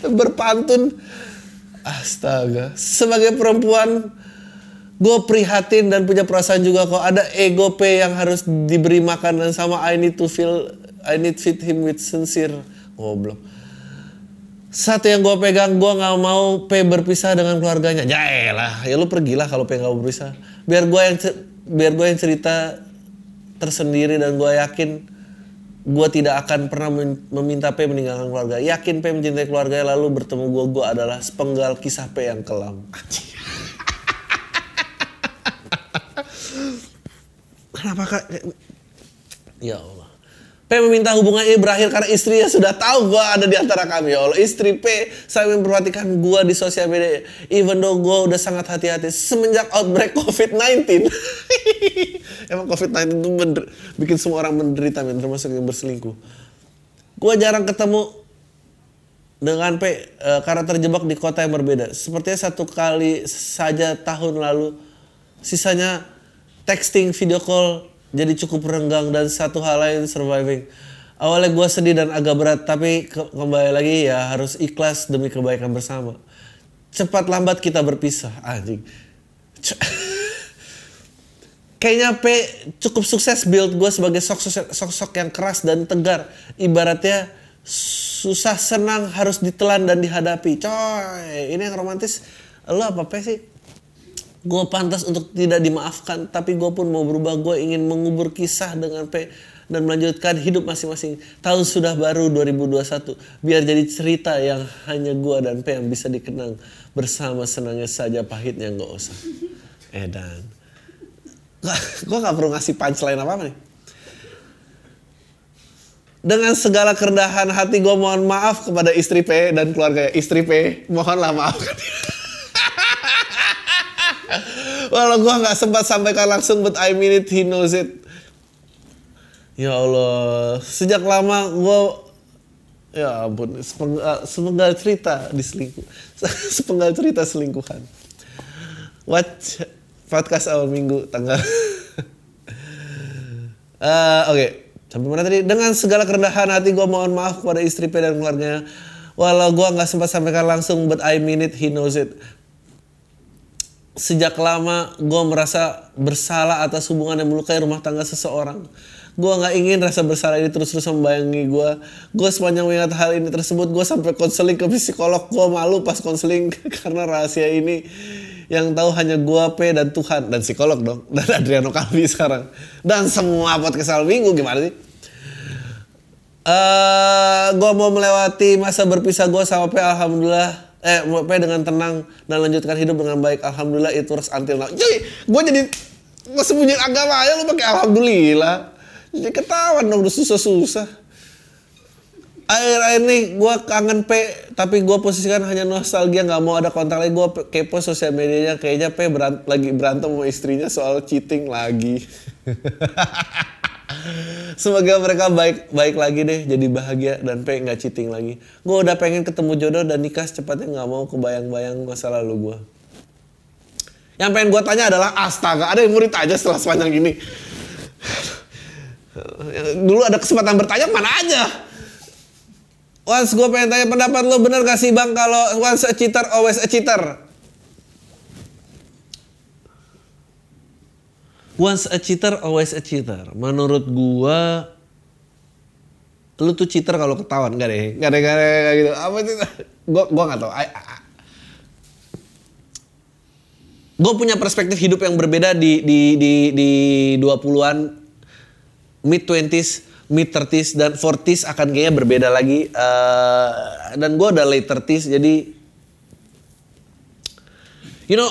[laughs] Berpantun. Astaga. Sebagai perempuan, gue prihatin dan punya perasaan juga kok. Ada ego P yang harus diberi makan dan sama I need to feel, I need fit him with sincere. Goblok. Satu yang gue pegang, gue nggak mau P berpisah dengan keluarganya. Ya lah, ya lu pergilah kalau P nggak mau berpisah. Biar gue yang biar gue yang cerita tersendiri dan gue yakin gue tidak akan pernah meminta P meninggalkan keluarga. Yakin P mencintai keluarga lalu bertemu gue, gue adalah sepenggal kisah P yang kelam. Kenapa kak? Ya Allah. P meminta hubungan ini berakhir karena istrinya sudah tahu gue ada di antara kami. Ya Allah, istri P saya memperhatikan gue di sosial media. Even though gue udah sangat hati-hati semenjak outbreak COVID-19. [laughs] Emang COVID-19 itu bikin semua orang menderita, men, termasuk yang berselingkuh. Gue jarang ketemu dengan P eh, karena terjebak di kota yang berbeda. Sepertinya satu kali saja tahun lalu, sisanya texting, video call jadi cukup renggang dan satu hal lain surviving. Awalnya gue sedih dan agak berat, tapi ke- kembali lagi ya harus ikhlas demi kebaikan bersama. Cepat lambat kita berpisah, anjing. C- [laughs] Kayaknya P cukup sukses build gue sebagai sosok, sosok yang keras dan tegar. Ibaratnya susah senang harus ditelan dan dihadapi. Coy, ini yang romantis. Lo apa P sih? Gue pantas untuk tidak dimaafkan, tapi gue pun mau berubah. Gue ingin mengubur kisah dengan P dan melanjutkan hidup masing-masing. Tahun sudah baru 2021, biar jadi cerita yang hanya gue dan P yang bisa dikenang bersama senangnya saja, pahitnya nggak usah. Edan, gue gak perlu ngasih punchline apa-apa nih. Dengan segala kerendahan hati gue mohon maaf kepada istri P dan keluarga istri P. Mohonlah dia. Walau gue nggak sempat sampaikan langsung, but I mean it, he knows it. Ya Allah, sejak lama gue, ya ampun, sepenggal, sepenggal cerita diselingkuh, [laughs] sepenggal cerita selingkuhan. Watch podcast awal minggu tanggal. [laughs] Eh, Oke, sampai mana tadi? Dengan segala kerendahan hati gue mohon maaf kepada istri P dan keluarganya. Walau gue nggak sempat sampaikan langsung, but I mean it, he knows it sejak lama gue merasa bersalah atas hubungan yang melukai rumah tangga seseorang. Gue nggak ingin rasa bersalah ini terus-terus membayangi gue. Gue sepanjang mengingat hal ini tersebut, gue sampai konseling ke psikolog. Gue malu pas konseling [laughs] karena rahasia ini yang tahu hanya gue, P, dan Tuhan. Dan psikolog dong. Dan Adriano Calvi sekarang. Dan semua podcast minggu gimana sih? Eh, gue mau melewati masa berpisah gue sama P alhamdulillah eh P dengan tenang dan lanjutkan hidup dengan baik. Alhamdulillah itu works until now. Jadi gue jadi gue sembunyiin agama aja lu pakai alhamdulillah. Jadi ketahuan dong udah susah-susah. Akhir-akhir nih gue kangen P tapi gue posisikan hanya nostalgia nggak mau ada kontak lagi. Gue kepo sosial medianya. Kayaknya P berant lagi berantem sama istrinya soal cheating lagi [laughs] Semoga mereka baik baik lagi deh, jadi bahagia dan pengen nggak cheating lagi. Gue udah pengen ketemu jodoh dan nikah secepatnya nggak mau kebayang-bayang masa lalu gue. Yang pengen gue tanya adalah astaga, ada yang murid aja setelah sepanjang ini. Dulu ada kesempatan bertanya mana aja. Once gue pengen tanya pendapat lo bener gak sih bang kalau once a cheater always a cheater? Once a cheater, always a cheater. Menurut gua, lu tuh cheater kalau ketahuan gak deh, gak deh, gak deh, gak gitu. Apa itu? [laughs] Gua, gua nggak tahu. Gue punya perspektif hidup yang berbeda di di di di 20-an, mid 20s, mid 30s dan 40s akan kayaknya berbeda lagi. Uh, dan gue udah late 30s jadi you know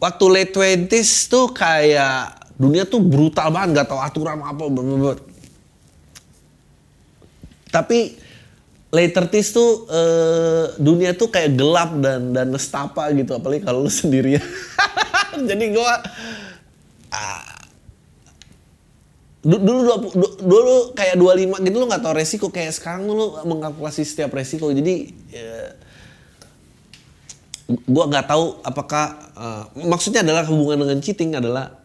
waktu late 20s tuh kayak dunia tuh brutal banget, gak tau aturan apa. Blablabla. Tapi late 30s tuh uh, dunia tuh kayak gelap dan dan nestapa gitu, apalagi kalau lu [laughs] sendirian. Jadi gua uh, dulu dulu, dulu kayak 25 gitu lu nggak tau resiko kayak sekarang lu mengkalkulasi setiap resiko jadi uh, gue nggak tahu apakah uh, maksudnya adalah hubungan dengan cheating adalah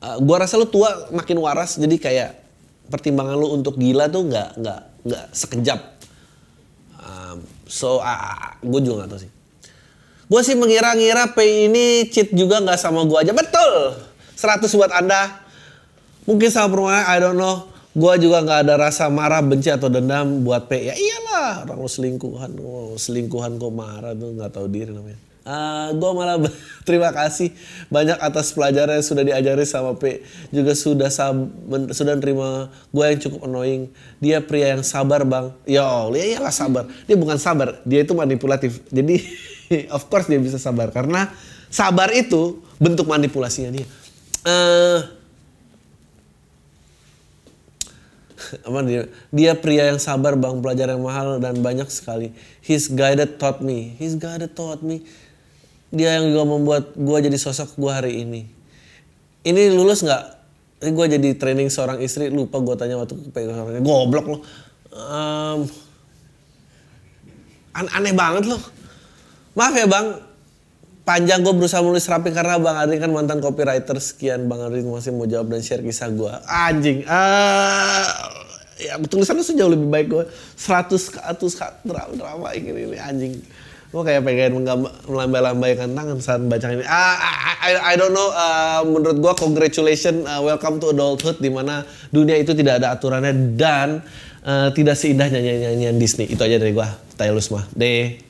uh, gue rasa lu tua makin waras jadi kayak pertimbangan lu untuk gila tuh nggak nggak nggak sekejap. Um, so uh, gue juga nggak tahu sih. Gue sih mengira-ngira P ini cheat juga nggak sama gue aja. Betul! 100 buat anda. Mungkin sama perempuan I don't know gue juga nggak ada rasa marah benci atau dendam buat P. Ya iyalah orang lu selingkuhan oh, selingkuhan kok marah tuh nggak tahu diri namanya. Uh, ah, gue malah [laughs] terima kasih banyak atas pelajaran yang sudah diajari sama P. Juga sudah sab sudah nerima gue yang cukup annoying. Dia pria yang sabar bang. Ya ya iyalah sabar. Dia bukan sabar dia itu manipulatif. Jadi [laughs] of course dia bisa sabar. Karena sabar itu bentuk manipulasinya dia. Uh, apa dia? Dia pria yang sabar bang. Pelajar yang mahal dan banyak sekali. His guided taught me. His guided taught me. Dia yang juga membuat gue jadi sosok gue hari ini. Ini lulus nggak? Ini gue jadi training seorang istri lupa gue tanya waktu pegang orangnya. Goblok lo um, an aneh banget loh maaf ya bang panjang gue berusaha menulis rapi karena Bang Adri kan mantan copywriter. Sekian Bang Adri masih mau jawab dan share kisah gue anjing uh, ya tulisannya sejauh lebih baik gue 100 katus drama, drama ini, ini anjing. Gue kayak pengen melambai-lambaikan tangan saat baca ini. Uh, I, I don't know uh, menurut gue congratulations uh, welcome to adulthood di mana dunia itu tidak ada aturannya dan uh, tidak seindah nyanyian-nyanyian Disney. Itu aja dari gue Taylor mah deh